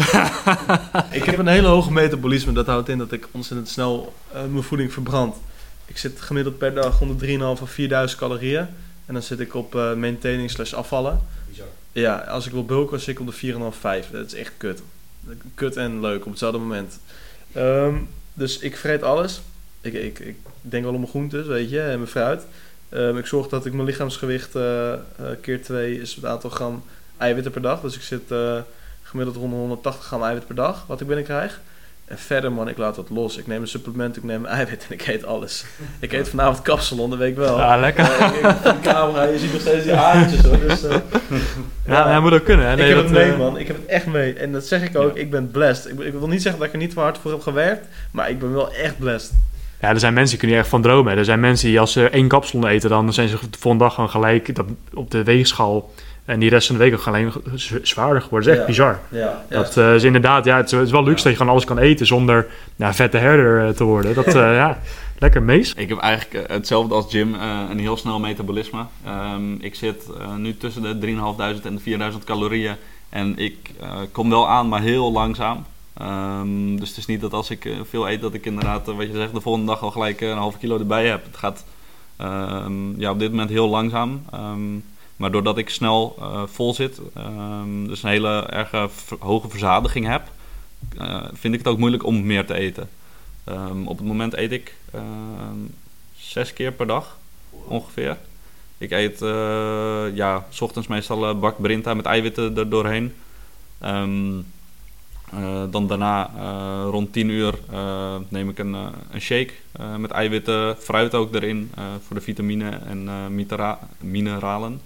ik heb een hele hoge metabolisme. Dat houdt in dat ik ontzettend snel eh, mijn voeding verbrand. Ik zit gemiddeld per dag onder 3.500 of 4.000 calorieën. En dan zit ik op eh maintaining slash afvallen. Ja, als ik wil bulken, zit ik op de 4,5, 5. Dat is echt kut. Kut en leuk op hetzelfde moment. Ehm, dus ik vreet alles. Ik, ik, ik denk wel om mijn groentes, weet je, en mijn fruit. Ehm, ik zorg dat ik mijn lichaamsgewicht uh, keer 2 is het aantal gram eiwitten per dag. Dus ik zit uh, gemiddeld rond 180 gram eiwit per dag, wat ik binnenkrijg. En verder, man, ik laat dat los. Ik neem een supplement, ik neem een eiwit en ik eet alles. Ik eet vanavond kapsalon, dat weet ik wel. Ja, lekker. Uh, ik, ik, camera, je ziet nog steeds die haartjes hoor. Dus, uh, ja, ja, moet ook kunnen. Hè? Nee, ik heb dat, het mee, man. Ik heb het echt mee. En dat zeg ik ook, ja. ik ben blessed. Ik, ik, wil niet zeggen dat ik er niet te hard voor heb gewerkt, maar ik ben wel echt blessed. Ja, er zijn mensen die kunnen echt van dromen. Er zijn mensen die als ze één kapsalon eten, dan zijn ze de volgende dag gewoon gelijk dat, op de weegschaal en die rest van de week ook alleen zwaarder geworden. Dat is echt Ja. bizar. Ja, Dat eh, is inderdaad, ja, het is, het is wel luxe dat je gewoon alles kan eten zonder ja, vette herder eh, te worden. Dat, eh, ja, lekker mees. Ik heb eigenlijk hetzelfde als Jim, eh, een heel snel metabolisme. Ehm, ik zit eh, nu tussen de 3.500 en de 4.000 calorieën. En ik eh, kom wel aan, maar heel langzaam. Ehm, dus het is niet dat als ik veel eet, dat ik inderdaad, wat je zegt, de volgende dag al gelijk een halve kilo erbij heb. Het gaat ehm, ja, op dit moment heel langzaam. Ehm, maar doordat ik snel eh, vol zit, ehm, dus een hele ver- hoge verzadiging heb, eh, vind ik het ook moeilijk om meer te eten. Ehm, op het moment eet ik ehm, zes keer per dag ongeveer. Ik eet eh, ja, s ochtends meestal een bak brinta met eiwitten er doorheen. Dan daarna rond 10 uur neem ik een, een shake met eiwitten, fruit ook erin voor de vitamine en mineralen.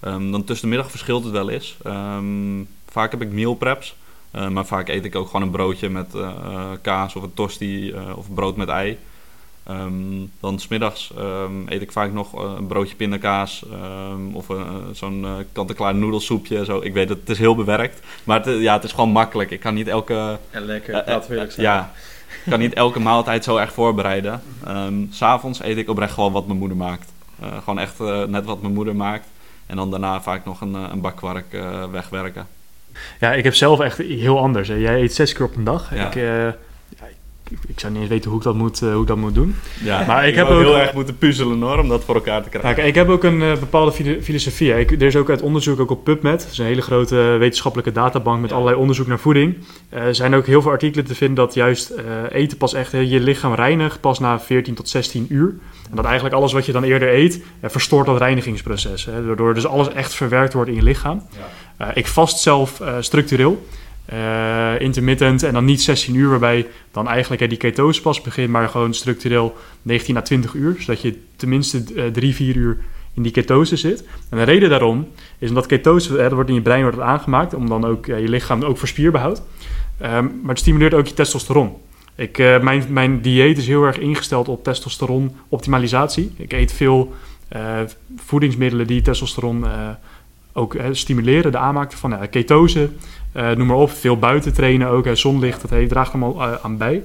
Ehm, dan tussen de middag verschilt het wel eens. Ehm, vaak heb ik meal preps, eh, maar vaak eet ik ook gewoon een broodje met eh, eh, kaas of een tosti of brood met ei. Ehm, dan smiddags um, eet ik vaak nog een broodje pindakaas ehm, of zo'n kant-en-klaar noedelsoepje. Zo. Ik weet dat het is heel bewerkt, maar het, ja, het is gewoon makkelijk. Ik kan niet elke, En lekker, laten we eerlijk zijn. ja, ik kan niet elke maaltijd zo erg voorbereiden. S S'avonds eet ik oprecht gewoon wat mijn moeder maakt. Gewoon echt net wat mijn moeder maakt. En dan daarna vaak nog een, eh, een bak kwark eh, wegwerken. Ja, ik heb zelf echt heel anders. hè. Jij eet zes keer op een dag. Ja. Ik, eh, ik, zou niet eens weten hoe ik dat moet, eh, hoe ik dat moet doen. Ja, Maar ik ik heb ook- heel erg moeten puzzelen hoor, om dat voor elkaar te krijgen. Ja, kijk, ik heb ook een eh, bepaalde filo- filosofie. hè. Ik, er is ook uit onderzoek ook op PubMed. Dat is een hele grote wetenschappelijke databank met Ja. allerlei onderzoek naar voeding. Eh, er zijn ook heel veel artikelen te vinden dat juist eh, eten pas echt eh, je lichaam reinigt pas na 14 tot 16 uur. En dat eigenlijk alles wat je dan eerder eet, eh, verstoort dat reinigingsproces. Hè, waardoor dus alles echt verwerkt wordt in je lichaam. Eh, ik vast zelf eh, structureel. Eh, intermittent en dan niet 16 uur, waarbij dan eigenlijk hè, die ketose pas begint, maar gewoon structureel 19 à 20 uur. Zodat je tenminste eh, 3, 4 uur in die ketose zit. En de reden daarom is omdat ketose, hè, wordt in je brein wordt aangemaakt, om dan ook je lichaam ook voor spierbehoud. Ehm, maar het stimuleert ook je testosteron. Ik, eh, mijn, mijn dieet is heel erg ingesteld op testosteron optimalisatie. Ik eet veel eh, voedingsmiddelen die testosteron ook eh, stimuleren, de aanmaak van eh, ketose, eh, noem maar op. Veel buiten trainen ook, zonlicht, dat heeft, draagt allemaal eh, aan bij.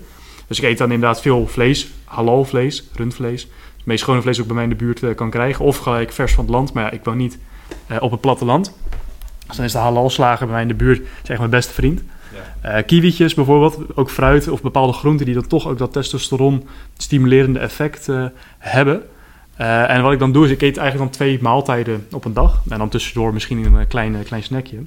Dus ik eet dan inderdaad veel vlees, halal vlees, rundvlees. Het meest schone vlees ook bij mij in de buurt kan krijgen. Of gelijk vers van het land, maar ja, ik woon niet op het platteland. Dus dan is de halalslager bij mij in de buurt zeg mijn beste vriend. Kiwietjes bijvoorbeeld, ook fruit of bepaalde groenten die dan toch ook dat testosteron stimulerende effect hebben. Eh, en wat ik dan doe is, ik eet eigenlijk dan twee maaltijden op een dag. En dan tussendoor misschien een eh, klein, klein snackje.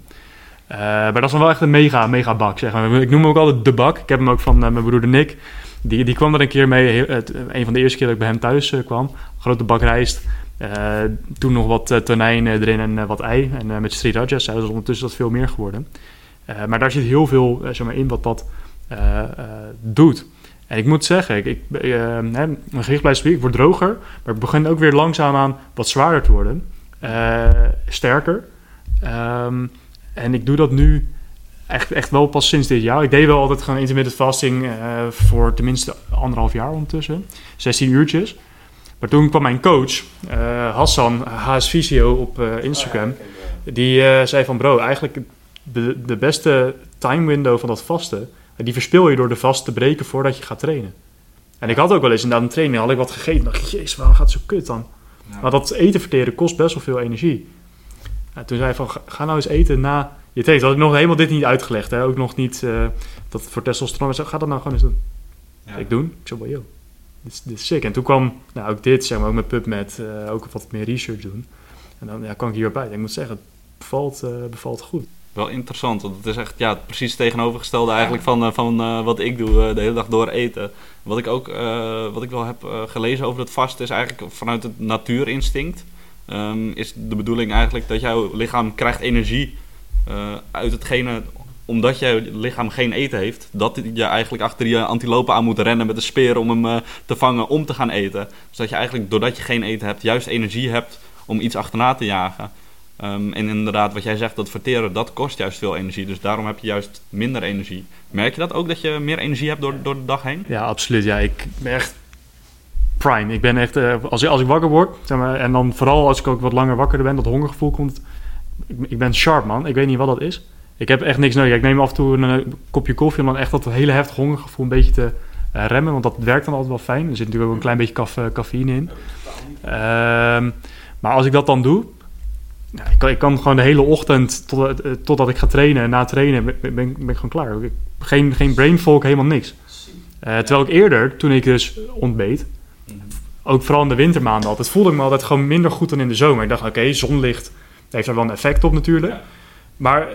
Eh, maar dat is dan wel echt een mega, mega bak. Zeg maar. Ik noem hem ook altijd de bak. Ik heb hem ook van mijn broeder Nick. Die, die kwam er een keer mee, het, een van de eerste keer dat ik bij hem thuis kwam. Grote bak rijst. Toen nog wat tonijn erin en wat ei. En met sriracha saus. Dus ondertussen is dat veel meer geworden. Maar daar zit heel veel zeg maar, in wat dat doet. En ik moet zeggen, ik, ik, eh, hè, mijn gewicht blijft spier, ik word droger. Maar ik begin ook weer langzaamaan wat zwaarder te worden. Eh, sterker. Ehm, en ik doe dat nu echt, echt wel pas sinds dit jaar. Ik deed wel altijd gewoon intermittent fasting eh, voor tenminste anderhalf jaar ondertussen. 16 uurtjes. Maar toen kwam mijn coach, Hassan, HS Visio op Instagram. Die eh, zei van bro, eigenlijk de, de beste time window van dat vasten, die verspil je door de vast te breken voordat je gaat trainen. En ik had ook wel eens inderdaad een training, had ik wat gegeten. dacht ik, jezus, waarom gaat het zo kut dan? Maar dat eten verteren kost best wel veel energie. En toen zei hij van, ga, nou eens eten na je training. Had ik nog helemaal dit niet uitgelegd. Hè? Ook nog niet eh, dat voor testosteron was. Ga dat nou gewoon eens doen. Ik doen. Ik zei, well, yo, dit is, dit is sick. En toen kwam nou, ook dit, zeg maar, ook met PubMed, eh ook wat meer research doen. En dan ja, kwam ik hierbij. Ik moet zeggen, het bevalt, eh, bevalt goed. Wel interessant. Want het is echt ja, precies het tegenovergestelde eigenlijk van, van wat ik doe de hele dag door eten. Wat ik ook wat ik wel heb gelezen over het vasten is eigenlijk vanuit het natuurinstinct. Um, is de bedoeling eigenlijk dat jouw lichaam krijgt energie uit hetgene omdat je lichaam geen eten heeft, dat je eigenlijk achter je antilopen aan moet rennen met een speer om hem te vangen om te gaan eten. Dus dat je eigenlijk, doordat je geen eten hebt, juist energie hebt om iets achterna te jagen. Ehm, en inderdaad, wat jij zegt, dat verteren, dat kost juist veel energie. Dus daarom heb je juist minder energie. Merk je dat ook, dat je meer energie hebt door, door de dag heen? Ja, absoluut. Ja, ik ben echt prime. Ik ben echt, uh, als, als ik wakker word, zeg maar, en dan vooral als ik ook wat langer wakker ben, dat hongergevoel komt. Ik, ben sharp, man. Ik weet niet wat dat is. Ik heb echt niks nodig. Ik neem af en toe een, eh, kopje koffie om dan echt dat hele heftig hongergevoel een beetje te uh, remmen. Want dat werkt dan altijd wel fijn. Er zit natuurlijk ook een klein beetje cafeïne in. Ehm, maar als ik dat dan doe, ja, ik, kan, ik kan gewoon de hele ochtend tot, uh, totdat ik ga trainen en na trainen ben, ben, ben ik gewoon klaar. Ik, geen, geen brain fog, helemaal niks. Uh, terwijl ik eerder, toen ik dus ontbeet, ook vooral in de wintermaanden altijd, voelde ik me altijd gewoon minder goed dan in de zomer. Ik dacht, oké, okay, zonlicht heeft daar wel een effect op natuurlijk. Ja. Maar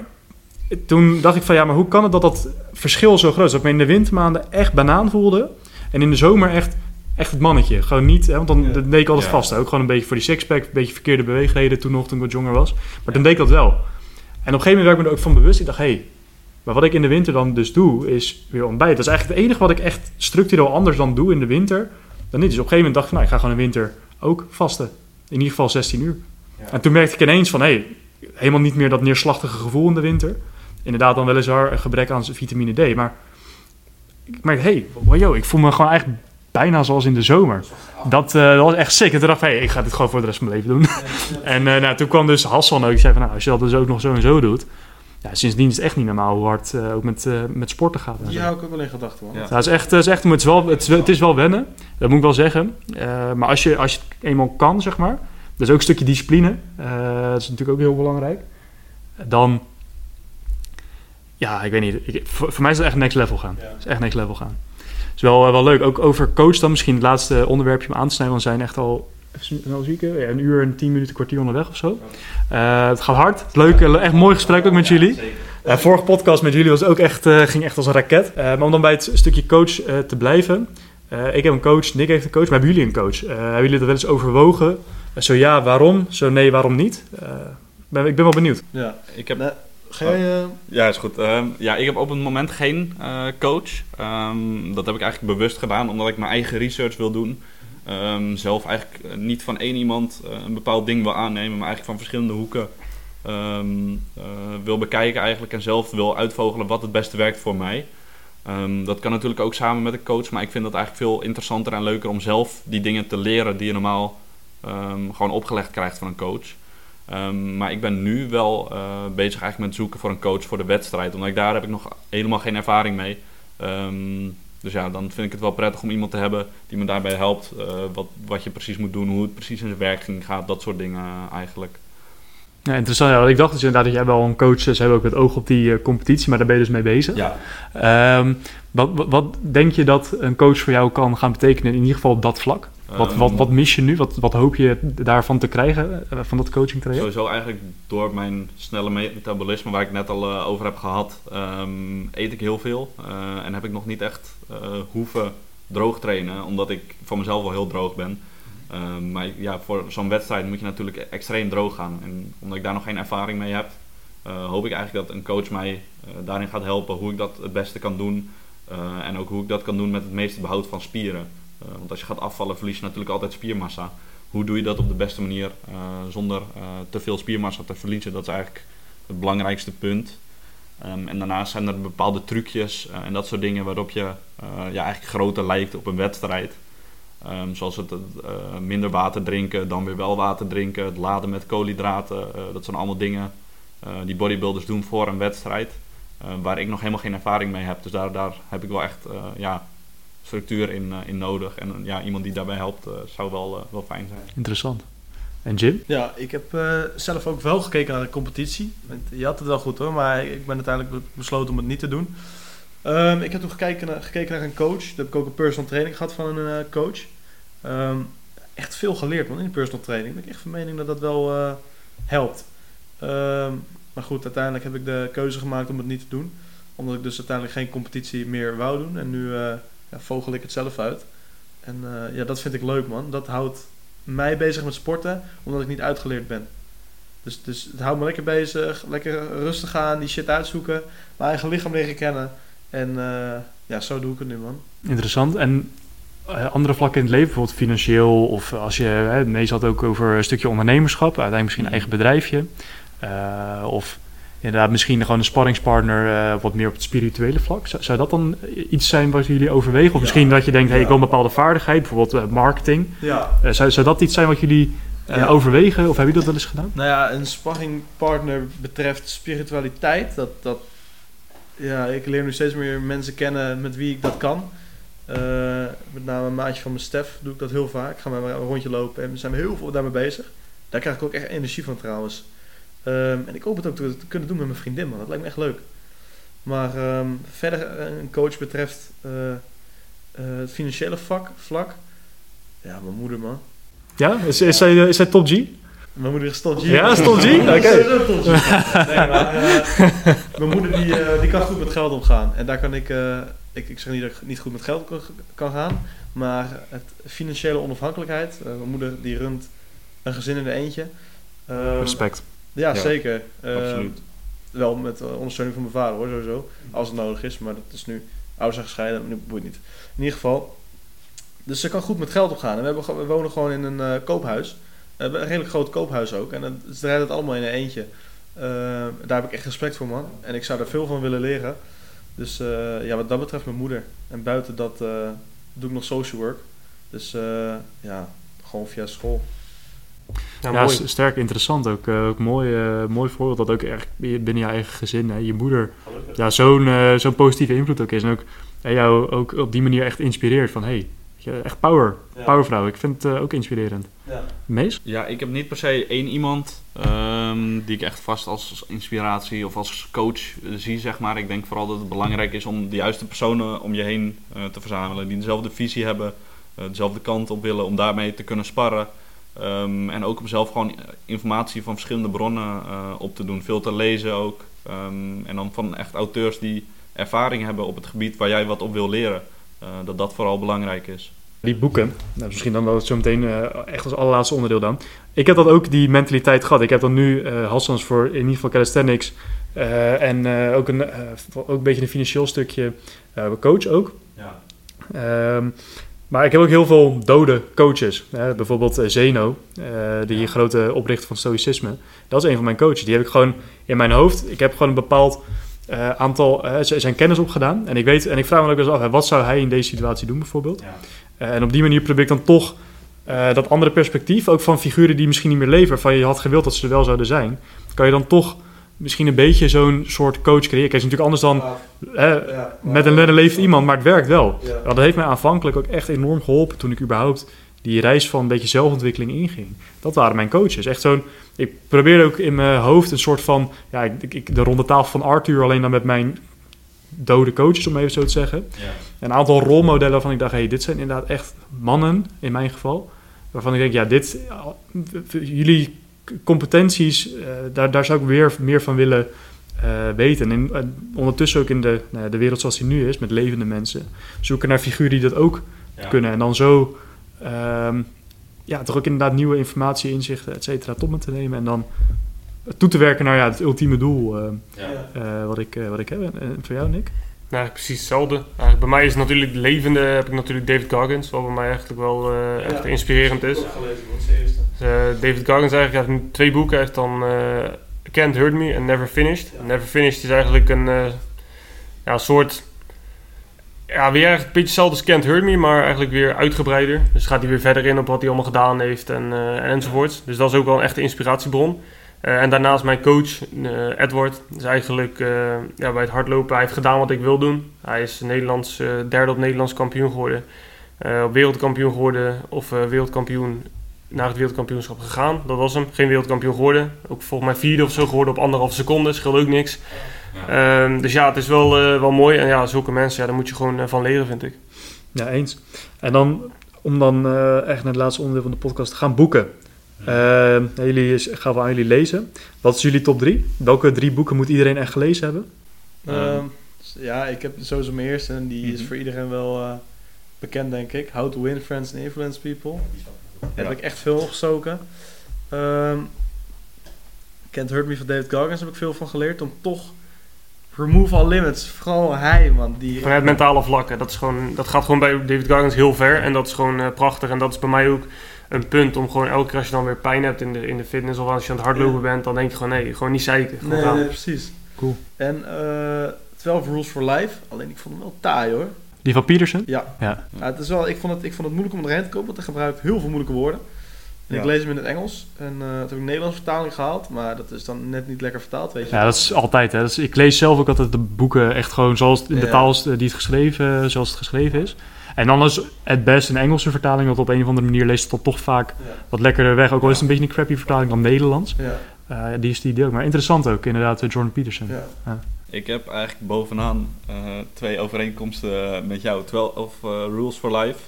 toen dacht ik van, ja, maar hoe kan het dat dat verschil zo groot is? Dat ik me in de wintermaanden echt banaan voelde en in de zomer echt echt het mannetje. Gewoon niet, hè, want dan ja. deed ik altijd ja. vast. Ook gewoon een beetje voor die sixpack, een beetje verkeerde beweegreden toen nog, toen ik wat jonger was. Maar toen deed ik dat wel. En op een gegeven moment werd ik me er ook van bewust. Ik dacht, hé, hey, maar wat ik in de winter dan dus doe, is weer ontbijt. Dat is eigenlijk het enige wat ik echt structureel anders dan doe in de winter. Dan niet. Dus op een gegeven moment dacht ik, nou, ik ga gewoon in de winter ook vasten. In ieder geval 16 uur. En toen merkte ik ineens van, hé, hey, helemaal niet meer dat neerslachtige gevoel in de winter. Inderdaad dan weliswaar een gebrek aan vitamine D. Maar ik merk, hé, hey, yo, ik voel me gewoon eigenlijk bijna zoals in de zomer. Dat, uh, dat was echt sick. En toen dacht ik, hey, ik ga dit gewoon voor de rest van mijn leven doen. en uh, nou, toen kwam dus Hassan ook. Die zei van, nou, als je dat dus ook nog zo en zo doet. Ja, sindsdien is het echt niet normaal hoe hard uh, ook met, met sporten gaat. Die hou ik ook wel in gedachten, man. Ja. het is echt, het is echt het, is wel, het, is, het is wel wennen. Dat moet ik wel zeggen. maar als je, als je het eenmaal kan, zeg maar. Dat is ook een stukje discipline. dat is natuurlijk ook heel belangrijk. Dan, ja, ik weet niet. Ik, voor, voor, mij is het echt next level gaan. Het is echt next level gaan is wel, uh, wel leuk. Ook over coach dan misschien het laatste onderwerpje om aan te snijden. Want we zijn echt al nou zie ik, ja, een uur en tien minuten, kwartier onderweg of zo. Uh, het gaat hard. Leuk, echt mooi gesprek ook met jullie. Uh, vorige podcast met jullie was ook echt, uh, ging echt als een raket. maar om dan bij het stukje coach te blijven. ik heb een coach, Nick heeft een coach, maar hebben jullie een coach? hebben jullie dat wel eens overwogen? zo ja, waarom? Zo nee, waarom niet? Ben, ik ben wel benieuwd. Ja, ik heb... Ga jij, uh... Ja, is goed. Uh, ja, ik heb op het moment geen uh, coach. Um, dat heb ik eigenlijk bewust gedaan, omdat ik mijn eigen research wil doen. Um, zelf eigenlijk eh, niet van één iemand een bepaald ding wil aannemen, maar eigenlijk van verschillende hoeken um, wil bekijken eigenlijk. En zelf wil uitvogelen wat het beste werkt voor mij. dat kan natuurlijk ook samen met een coach, maar ik vind dat eigenlijk veel interessanter en leuker om zelf die dingen te leren die je normaal gewoon opgelegd krijgt van een coach. Um, maar ik ben nu wel uh, bezig eigenlijk met zoeken voor een coach voor de wedstrijd. Omdat ik daar heb ik nog helemaal geen ervaring mee. Um, dus ja, dan vind ik het wel prettig om iemand te hebben die me daarbij helpt. Uh, wat, wat je precies moet doen, hoe het precies in zijn werking gaat, dat soort dingen eigenlijk. Ja, interessant. Ja, ik dacht dus inderdaad dat jij wel een coach is, hebben ook met oog op die uh, competitie, maar daar ben je dus mee bezig. Ja. Um, wat, wat, wat, denk je dat een coach voor jou kan gaan betekenen, in ieder geval op dat vlak? Wat, wat, wat mis je nu? Wat, wat hoop je daarvan te krijgen, uh, van dat coaching traject? Sowieso eigenlijk door mijn snelle metabolisme, waar ik net al uh, over heb gehad, um, eet ik heel veel. Uh, en heb ik nog niet echt hoeven droog trainen, omdat ik van mezelf wel heel droog ben. Um, maar ja, voor zo'n wedstrijd moet je natuurlijk extreem droog gaan. En omdat ik daar nog geen ervaring mee heb, hoop ik eigenlijk dat een coach mij daarin gaat helpen hoe ik dat het beste kan doen. en ook hoe ik dat kan doen met het meeste behoud van spieren. Uh, want als je gaat afvallen, verlies je natuurlijk altijd spiermassa. Hoe doe je dat op de beste manier uh, zonder uh, te veel spiermassa te verliezen? Dat is eigenlijk het belangrijkste punt. Um, en daarnaast zijn er bepaalde trucjes en dat soort dingen waarop je ja, eigenlijk groter lijkt op een wedstrijd. Um, zoals het minder water drinken, dan weer wel water drinken, het laden met koolhydraten. dat zijn allemaal dingen die bodybuilders doen voor een wedstrijd. waar ik nog helemaal geen ervaring mee heb. Dus daar, daar heb ik wel echt ja, structuur in, in nodig. En ja, iemand die daarbij helpt zou wel, wel fijn zijn. Interessant. En Jim? Ja, ik heb uh, zelf ook wel gekeken naar de competitie. Je had het wel goed hoor, maar ik ben uiteindelijk besloten om het niet te doen. Um, ik heb toen gekeken naar, gekeken naar een coach. Toen heb ik ook een personal training gehad van een uh, coach. Um, echt veel geleerd man in de personal training. Ik ben echt van mening dat dat wel uh, helpt. Um, Maar goed, uiteindelijk heb ik de keuze gemaakt om het niet te doen. Omdat ik dus uiteindelijk geen competitie meer wou doen. En nu ja, vogel ik het zelf uit. En ja, dat vind ik leuk man. Dat houdt mij bezig met sporten, omdat ik niet uitgeleerd ben. Dus, dus het houdt me lekker bezig, lekker rustig aan, die shit uitzoeken, mijn eigen lichaam leren kennen. En uh, ja, zo doe ik het nu, man. Interessant. En uh, andere vlakken in het leven, bijvoorbeeld financieel, of als je, hè, meestal had ook over een stukje ondernemerschap, uiteindelijk misschien een eigen bedrijfje. Uh, of inderdaad misschien gewoon een sparringspartner wat meer op het spirituele vlak. Zou, zou, dat dan iets zijn wat jullie overwegen? Of misschien dat je denkt, hey, ik wil een bepaalde vaardigheid, bijvoorbeeld marketing. Ja. zou, zou dat iets zijn wat jullie ja. overwegen? Of heb je dat wel eens gedaan? Nou ja, een sparringpartner betreft spiritualiteit. Dat, dat, ja, ik leer nu steeds meer mensen kennen met wie ik dat kan. Met name een maatje van mijn Stef doe ik dat heel vaak. Ik ga met een rondje lopen en we zijn heel veel daarmee bezig. Daar krijg ik ook echt energie van trouwens. Um, en ik hoop het ook te, te, kunnen doen met mijn vriendin, man. Dat lijkt me echt leuk. Maar um, verder een coach betreft uh, uh, het financiële vak, vlak. Ja, mijn moeder, man. Ja? Is, is, zij, is zij top G? Mijn moeder is top G. Ja, is top G? Oké. Okay. nee, maar uh, mijn moeder die, die kan goed met geld omgaan. En daar kan ik, ik, ik zeg niet dat ik niet goed met geld kan gaan. Maar het financiële onafhankelijkheid. mijn moeder die runt een gezin in de eentje. Ehm, Respect. Ja, zeker. Absoluut. Wel met ondersteuning van mijn vader hoor, sowieso. Als het nodig is. Maar dat is nu ouders zijn gescheiden. Nu boeit niet. In ieder geval, dus ze kan goed met geld opgaan. En we, hebben, we wonen gewoon in een uh, koophuis. Hebben een redelijk groot koophuis ook. En dan, ze rijden het allemaal in een eentje. Uh, daar heb ik echt respect voor, man. En ik zou daar veel van willen leren. Dus uh, ja, wat dat betreft mijn moeder. En buiten dat doe ik nog social work. Dus ja, gewoon via school. Ja, ja sterk interessant ook. ook mooi, mooi voorbeeld dat ook echt binnen je eigen gezin, hè, je moeder, ja, zo'n zo'n positieve invloed ook is. En ook jou ook op die manier echt inspireert van hey, echt power. Powervrouw. Ik vind het uh, ook inspirerend. Ja. Mees? Ja, ik heb niet per se één iemand um, die ik echt vast als inspiratie of als coach zie, zeg maar. Ik denk vooral dat het belangrijk is om de juiste personen om je heen uh, te verzamelen. Die dezelfde visie hebben, uh, dezelfde kant op willen, om daarmee te kunnen sparren. Um, en ook om zelf gewoon informatie van verschillende bronnen op te doen. Veel te lezen ook. Um, en dan van echt auteurs die ervaring hebben op het gebied waar jij wat op wil leren. Eh, dat dat vooral belangrijk is. Die boeken, nou, misschien dan wel zo meteen uh, echt als allerlaatste onderdeel dan. Ik heb dat ook, die mentaliteit gehad. Ik heb dan nu uh, Hassans voor in ieder geval calisthenics. Uh, en ook, een, ook een beetje een financieel stukje coach ook. Ja. Um, maar ik heb ook heel veel dode coaches. bijvoorbeeld Zeno, die ja. grote oprichter van stoïcisme. Dat is een van mijn coaches. Die heb ik gewoon in mijn hoofd. Ik heb gewoon een bepaald uh, aantal, uh, zijn kennis opgedaan. En ik, weet, en ik vraag me ook eens af, wat zou hij in deze situatie doen bijvoorbeeld? Ja. En op die manier probeer ik dan toch dat andere perspectief, ook van figuren die misschien niet meer leven, waarvan je had gewild dat ze er wel zouden zijn, kan je dan toch misschien een beetje zo'n soort coach creëren. Kijk, het is natuurlijk anders dan ja, met een leeft iemand, maar het werkt wel. Dat heeft mij aanvankelijk ook echt enorm geholpen toen ik überhaupt die reis van een beetje zelfontwikkeling inging. Dat waren mijn coaches. Echt zo'n. Ik probeerde ook in mijn hoofd een soort van. Ja, ik, ik, de ronde tafel van Arthur alleen dan met mijn dode coaches, om even zo te zeggen. Ja. Een aantal rolmodellen waarvan ik dacht: hey, dit zijn inderdaad echt mannen, in mijn geval. Waarvan ik denk: ja, dit. Jullie competenties, uh, daar, daar zou ik weer meer van willen uh, weten. En uh, ondertussen ook in de, nou de wereld zoals die nu is, met levende mensen, zoeken naar figuren die dat ook ja. kunnen. En dan zo um, ja, toch ook inderdaad nieuwe informatie, inzichten, et cetera, tot me te nemen. En dan toe te werken naar ja, het ultieme doel uh, ja. uh, wat, ik, uh, wat ik heb. En voor jou, Nick? Nou, precies hetzelfde. Eigenlijk bij mij is natuurlijk de levende, heb ik natuurlijk David Goggins, wat bij mij eigenlijk wel echt inspirerend is. David Goggins eigenlijk heeft twee boeken. Hij heeft dan Can't Hurt Me en Never Finished. Never Finished is eigenlijk een ja, soort ja, weer een beetje hetzelfde als Kent Hurt Me, maar eigenlijk weer uitgebreider. Dus gaat hij weer verder in op wat hij allemaal gedaan heeft en, uh, enzovoorts. Dus dat is ook wel een echte inspiratiebron. Uh, en daarnaast mijn coach, uh, Edward, is eigenlijk ja, bij het hardlopen. Hij heeft gedaan wat ik wil doen. Hij is Nederlands, derde op Nederlands kampioen geworden. op wereldkampioen geworden of wereldkampioen naar het wereldkampioenschap gegaan. Dat was hem. Geen wereldkampioen geworden. Ook volgens mij vierde of zo geworden op anderhalf seconde. Scheelt ook niks. Um, dus ja, het is wel, wel mooi. En ja, zulke mensen, ja, daar moet je gewoon van leren, vind ik. Ja, eens. En dan, om dan echt naar het laatste onderdeel van de podcast te gaan boeken. Uh, jullie gaan we aan jullie lezen. Wat is jullie top 3? Welke drie boeken moet iedereen echt gelezen hebben? Uh, ja, ik heb sowieso mijn eerste en die is mhm. voor iedereen wel uh, bekend, denk ik. How to Win Friends and Influence People. Daar ja. heb ik echt veel opgestoken. Um, Can't Hurt Me van David Goggins heb ik veel van geleerd. Om toch Remove All Limits. Vooral hij, man. Die, Vanuit mentale vlakken. Dat, is gewoon, dat gaat gewoon bij David Goggins heel ver. En dat is gewoon uh, prachtig. En dat is bij mij ook een punt om gewoon elke keer als je dan weer pijn hebt in de, in de fitness of als je aan het hardlopen bent, dan denk je gewoon nee, gewoon niet zeiken. Nee, nee, precies. Cool. En uh, eh, 12 Rules for Life, alleen ik vond hem wel taai hoor. Die van Peterson? Ja. ja. ja het is wel, ik, vond het, ik vond het moeilijk om erheen te komen, want hij gebruikt heel veel moeilijke woorden. En ik lees hem in het Engels. En uh, toen heb ik een Nederlandse vertaling gehaald. Maar dat is dan net niet lekker vertaald, weet je. Ja, dat is altijd. Hè. Dat is, ik lees zelf ook altijd de boeken echt gewoon zoals in de taal die het geschreven, zoals het geschreven is. En dan is het best een Engelse vertaling, want op een of andere manier leest het toch vaak wat lekkerder weg. Ook al is het een beetje een crappy vertaling dan Nederlands. Ja. Uh, die is die ook. Maar interessant ook, inderdaad, uh, Jordan Peterson. Ja. Ik heb eigenlijk bovenaan uh, twee overeenkomsten met jou. 12 of Rules for Life.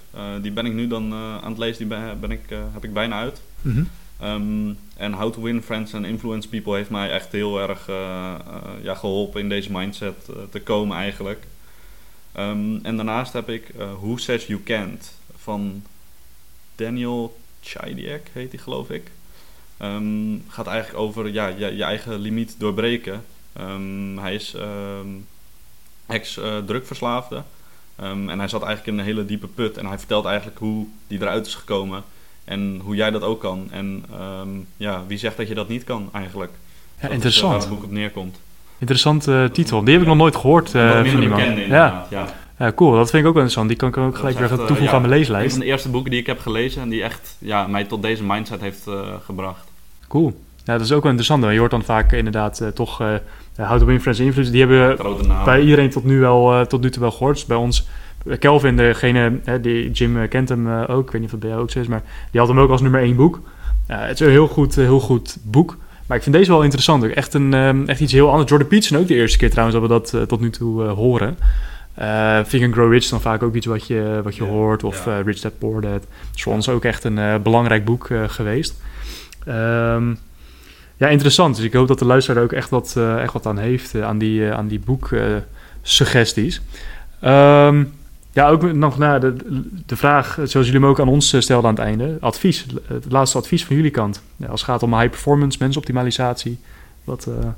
die ben ik nu dan aan het lezen, die ben, ben ik, heb ik bijna uit. Mm -hmm. en How to Win Friends and Influence People heeft mij echt heel erg ja, geholpen in deze mindset te komen eigenlijk. Um, en daarnaast heb ik uh, Who Says You Can't van Daniel Chidiak, heet hij geloof ik. Um, gaat eigenlijk over ja, je, je eigen limiet doorbreken. Um, hij is ex-drugverslaafde. Uh, en hij zat eigenlijk in een hele diepe put. En hij vertelt eigenlijk hoe die eruit is gekomen. En hoe jij dat ook kan. En ja, wie zegt dat je dat niet kan eigenlijk. Ja, interessant. waar het boek op neerkomt. Interessante titel. Die heb ik nog nooit gehoord uh, van iemand. Ja. ja. Ja, cool. Dat vind ik ook wel interessant. Die kan ik ook gelijk weer toevoegen uh, ja, aan mijn leeslijst. Een van de eerste boeken die ik heb gelezen en die echt ja, mij tot deze mindset heeft uh, gebracht. Cool. Ja, dat is ook wel interessant. Je hoort dan vaak inderdaad uh, toch uh, How to Win Friends Influence. Die hebben bij iedereen tot nu, wel, tot nu toe wel gehoord. Dus bij ons, Kelvin, degene, die Jim kent hem ook. Ik weet niet of het bij jou ook zo is, maar die had hem ook als nummer één boek. het is een heel goed, heel goed boek. Maar ik vind deze wel interessant. Echt, een, um, echt iets heel anders. Jordan Peterson ook de eerste keer trouwens dat we dat uh, tot nu toe uh, horen. Uh, Think and Grow Rich dan vaak ook iets wat je, wat je hoort. Of ja. Rich Dad Poor Dad. Dat is voor ons ook echt een belangrijk boek geweest. Um, ja, interessant. Dus ik hoop dat de luisteraar er ook echt wat, echt wat aan heeft. aan die, aan die boeksuggesties. Um, ja, ook nog naar de, de vraag, zoals jullie hem ook aan ons stelden aan het einde. Advies, het laatste advies van jullie kant. Ja, als het gaat om high performance, mensoptimalisatie. Wat uh, willen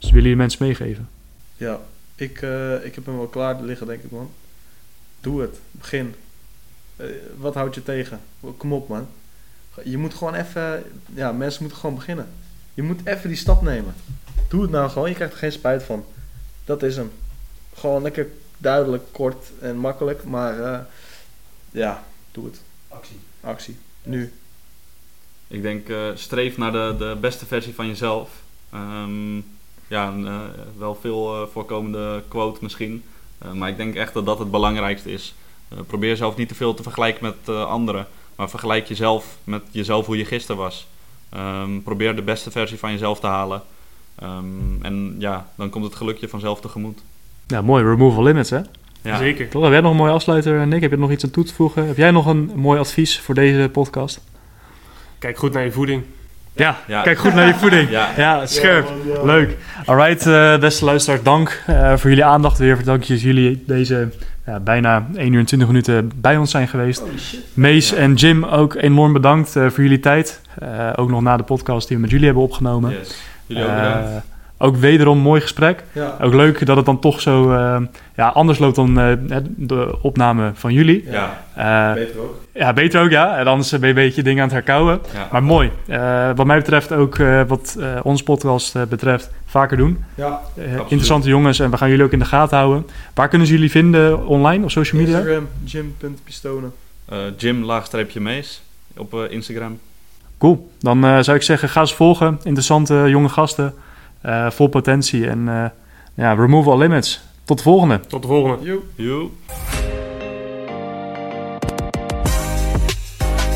jullie mensen meegeven? Ja, ik, uh, ik heb hem wel klaar liggen, denk ik, man. Doe het. Begin. Wat houdt je tegen? Kom op, man. Je moet gewoon even... Ja, mensen moeten gewoon beginnen. Je moet even die stap nemen. Doe het nou gewoon. Je krijgt er geen spijt van. Dat is hem. Gewoon lekker duidelijk, kort en makkelijk. Maar uh, ja, doe het. Actie. Actie. Nu. Ik denk, uh, streef naar de, de beste versie van jezelf. Um, ja, een, uh, wel veel voorkomende quote misschien. maar ik denk echt dat dat het belangrijkste is. probeer jezelf niet te veel te vergelijken met anderen. Maar vergelijk jezelf met jezelf hoe je gisteren was. Um, probeer de beste versie van jezelf te halen. Um, en ja, dan komt het gelukje vanzelf tegemoet. Ja, mooi. Removal limits, hè? Ja. Zeker. Toch, heb jij nog een mooie afsluiter, Nick? Heb je nog iets aan toe te voegen? Heb jij nog een mooi advies voor deze podcast? Kijk goed naar je voeding. Ja, ja. kijk goed naar je voeding. ja. ja, scherp. Leuk. Alright, uh, beste luisteraars, dank uh, voor jullie aandacht weer. Dank je jullie deze ja, bijna 1 uur en 20 minuten bij ons zijn geweest. Mees en Jim, ook enorm bedankt uh, voor jullie tijd. ook nog na de podcast die we met jullie hebben opgenomen. Yes. Jullie ook bedankt. Ook wederom mooi gesprek. Ja. Ook leuk dat het dan toch zo uh, ja, anders loopt dan uh, de opname van jullie. Ja, uh, beter ook. Ja, beter ook, ja. En anders ben je een beetje dingen aan het herkauwen. Ja. Maar mooi. wat mij betreft ook wat onze podcast betreft vaker doen. Ja, interessante jongens en we gaan jullie ook in de gaten houden. Waar kunnen ze jullie vinden online of social media? Instagram, jim.pistonen. Jim laagstreepje mees op Instagram. Cool. Dan zou ik zeggen, ga ze volgen. Interessante jonge gasten. Eh, vol potentie. En eh, ja, remove all limits. Tot de volgende. Tot de volgende. Yo. Yo.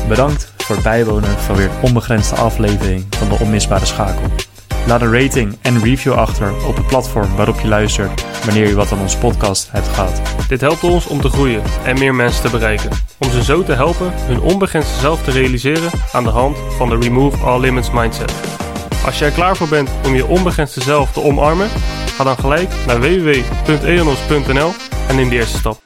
Bedankt voor het bijwonen van weer een onbegrensde aflevering van de Onmisbare Schakel. Laat een rating en review achter op het platform waarop je luistert wanneer je wat aan onze podcast hebt gehad. Dit helpt ons om te groeien en meer mensen te bereiken. Om ze zo te helpen hun onbegrensde zelf te realiseren aan de hand van de Remove All Limits Mindset. Als jij er klaar voor bent om je onbegrensde zelf te omarmen, ga dan gelijk naar www.eonos.nl en neem de eerste stap.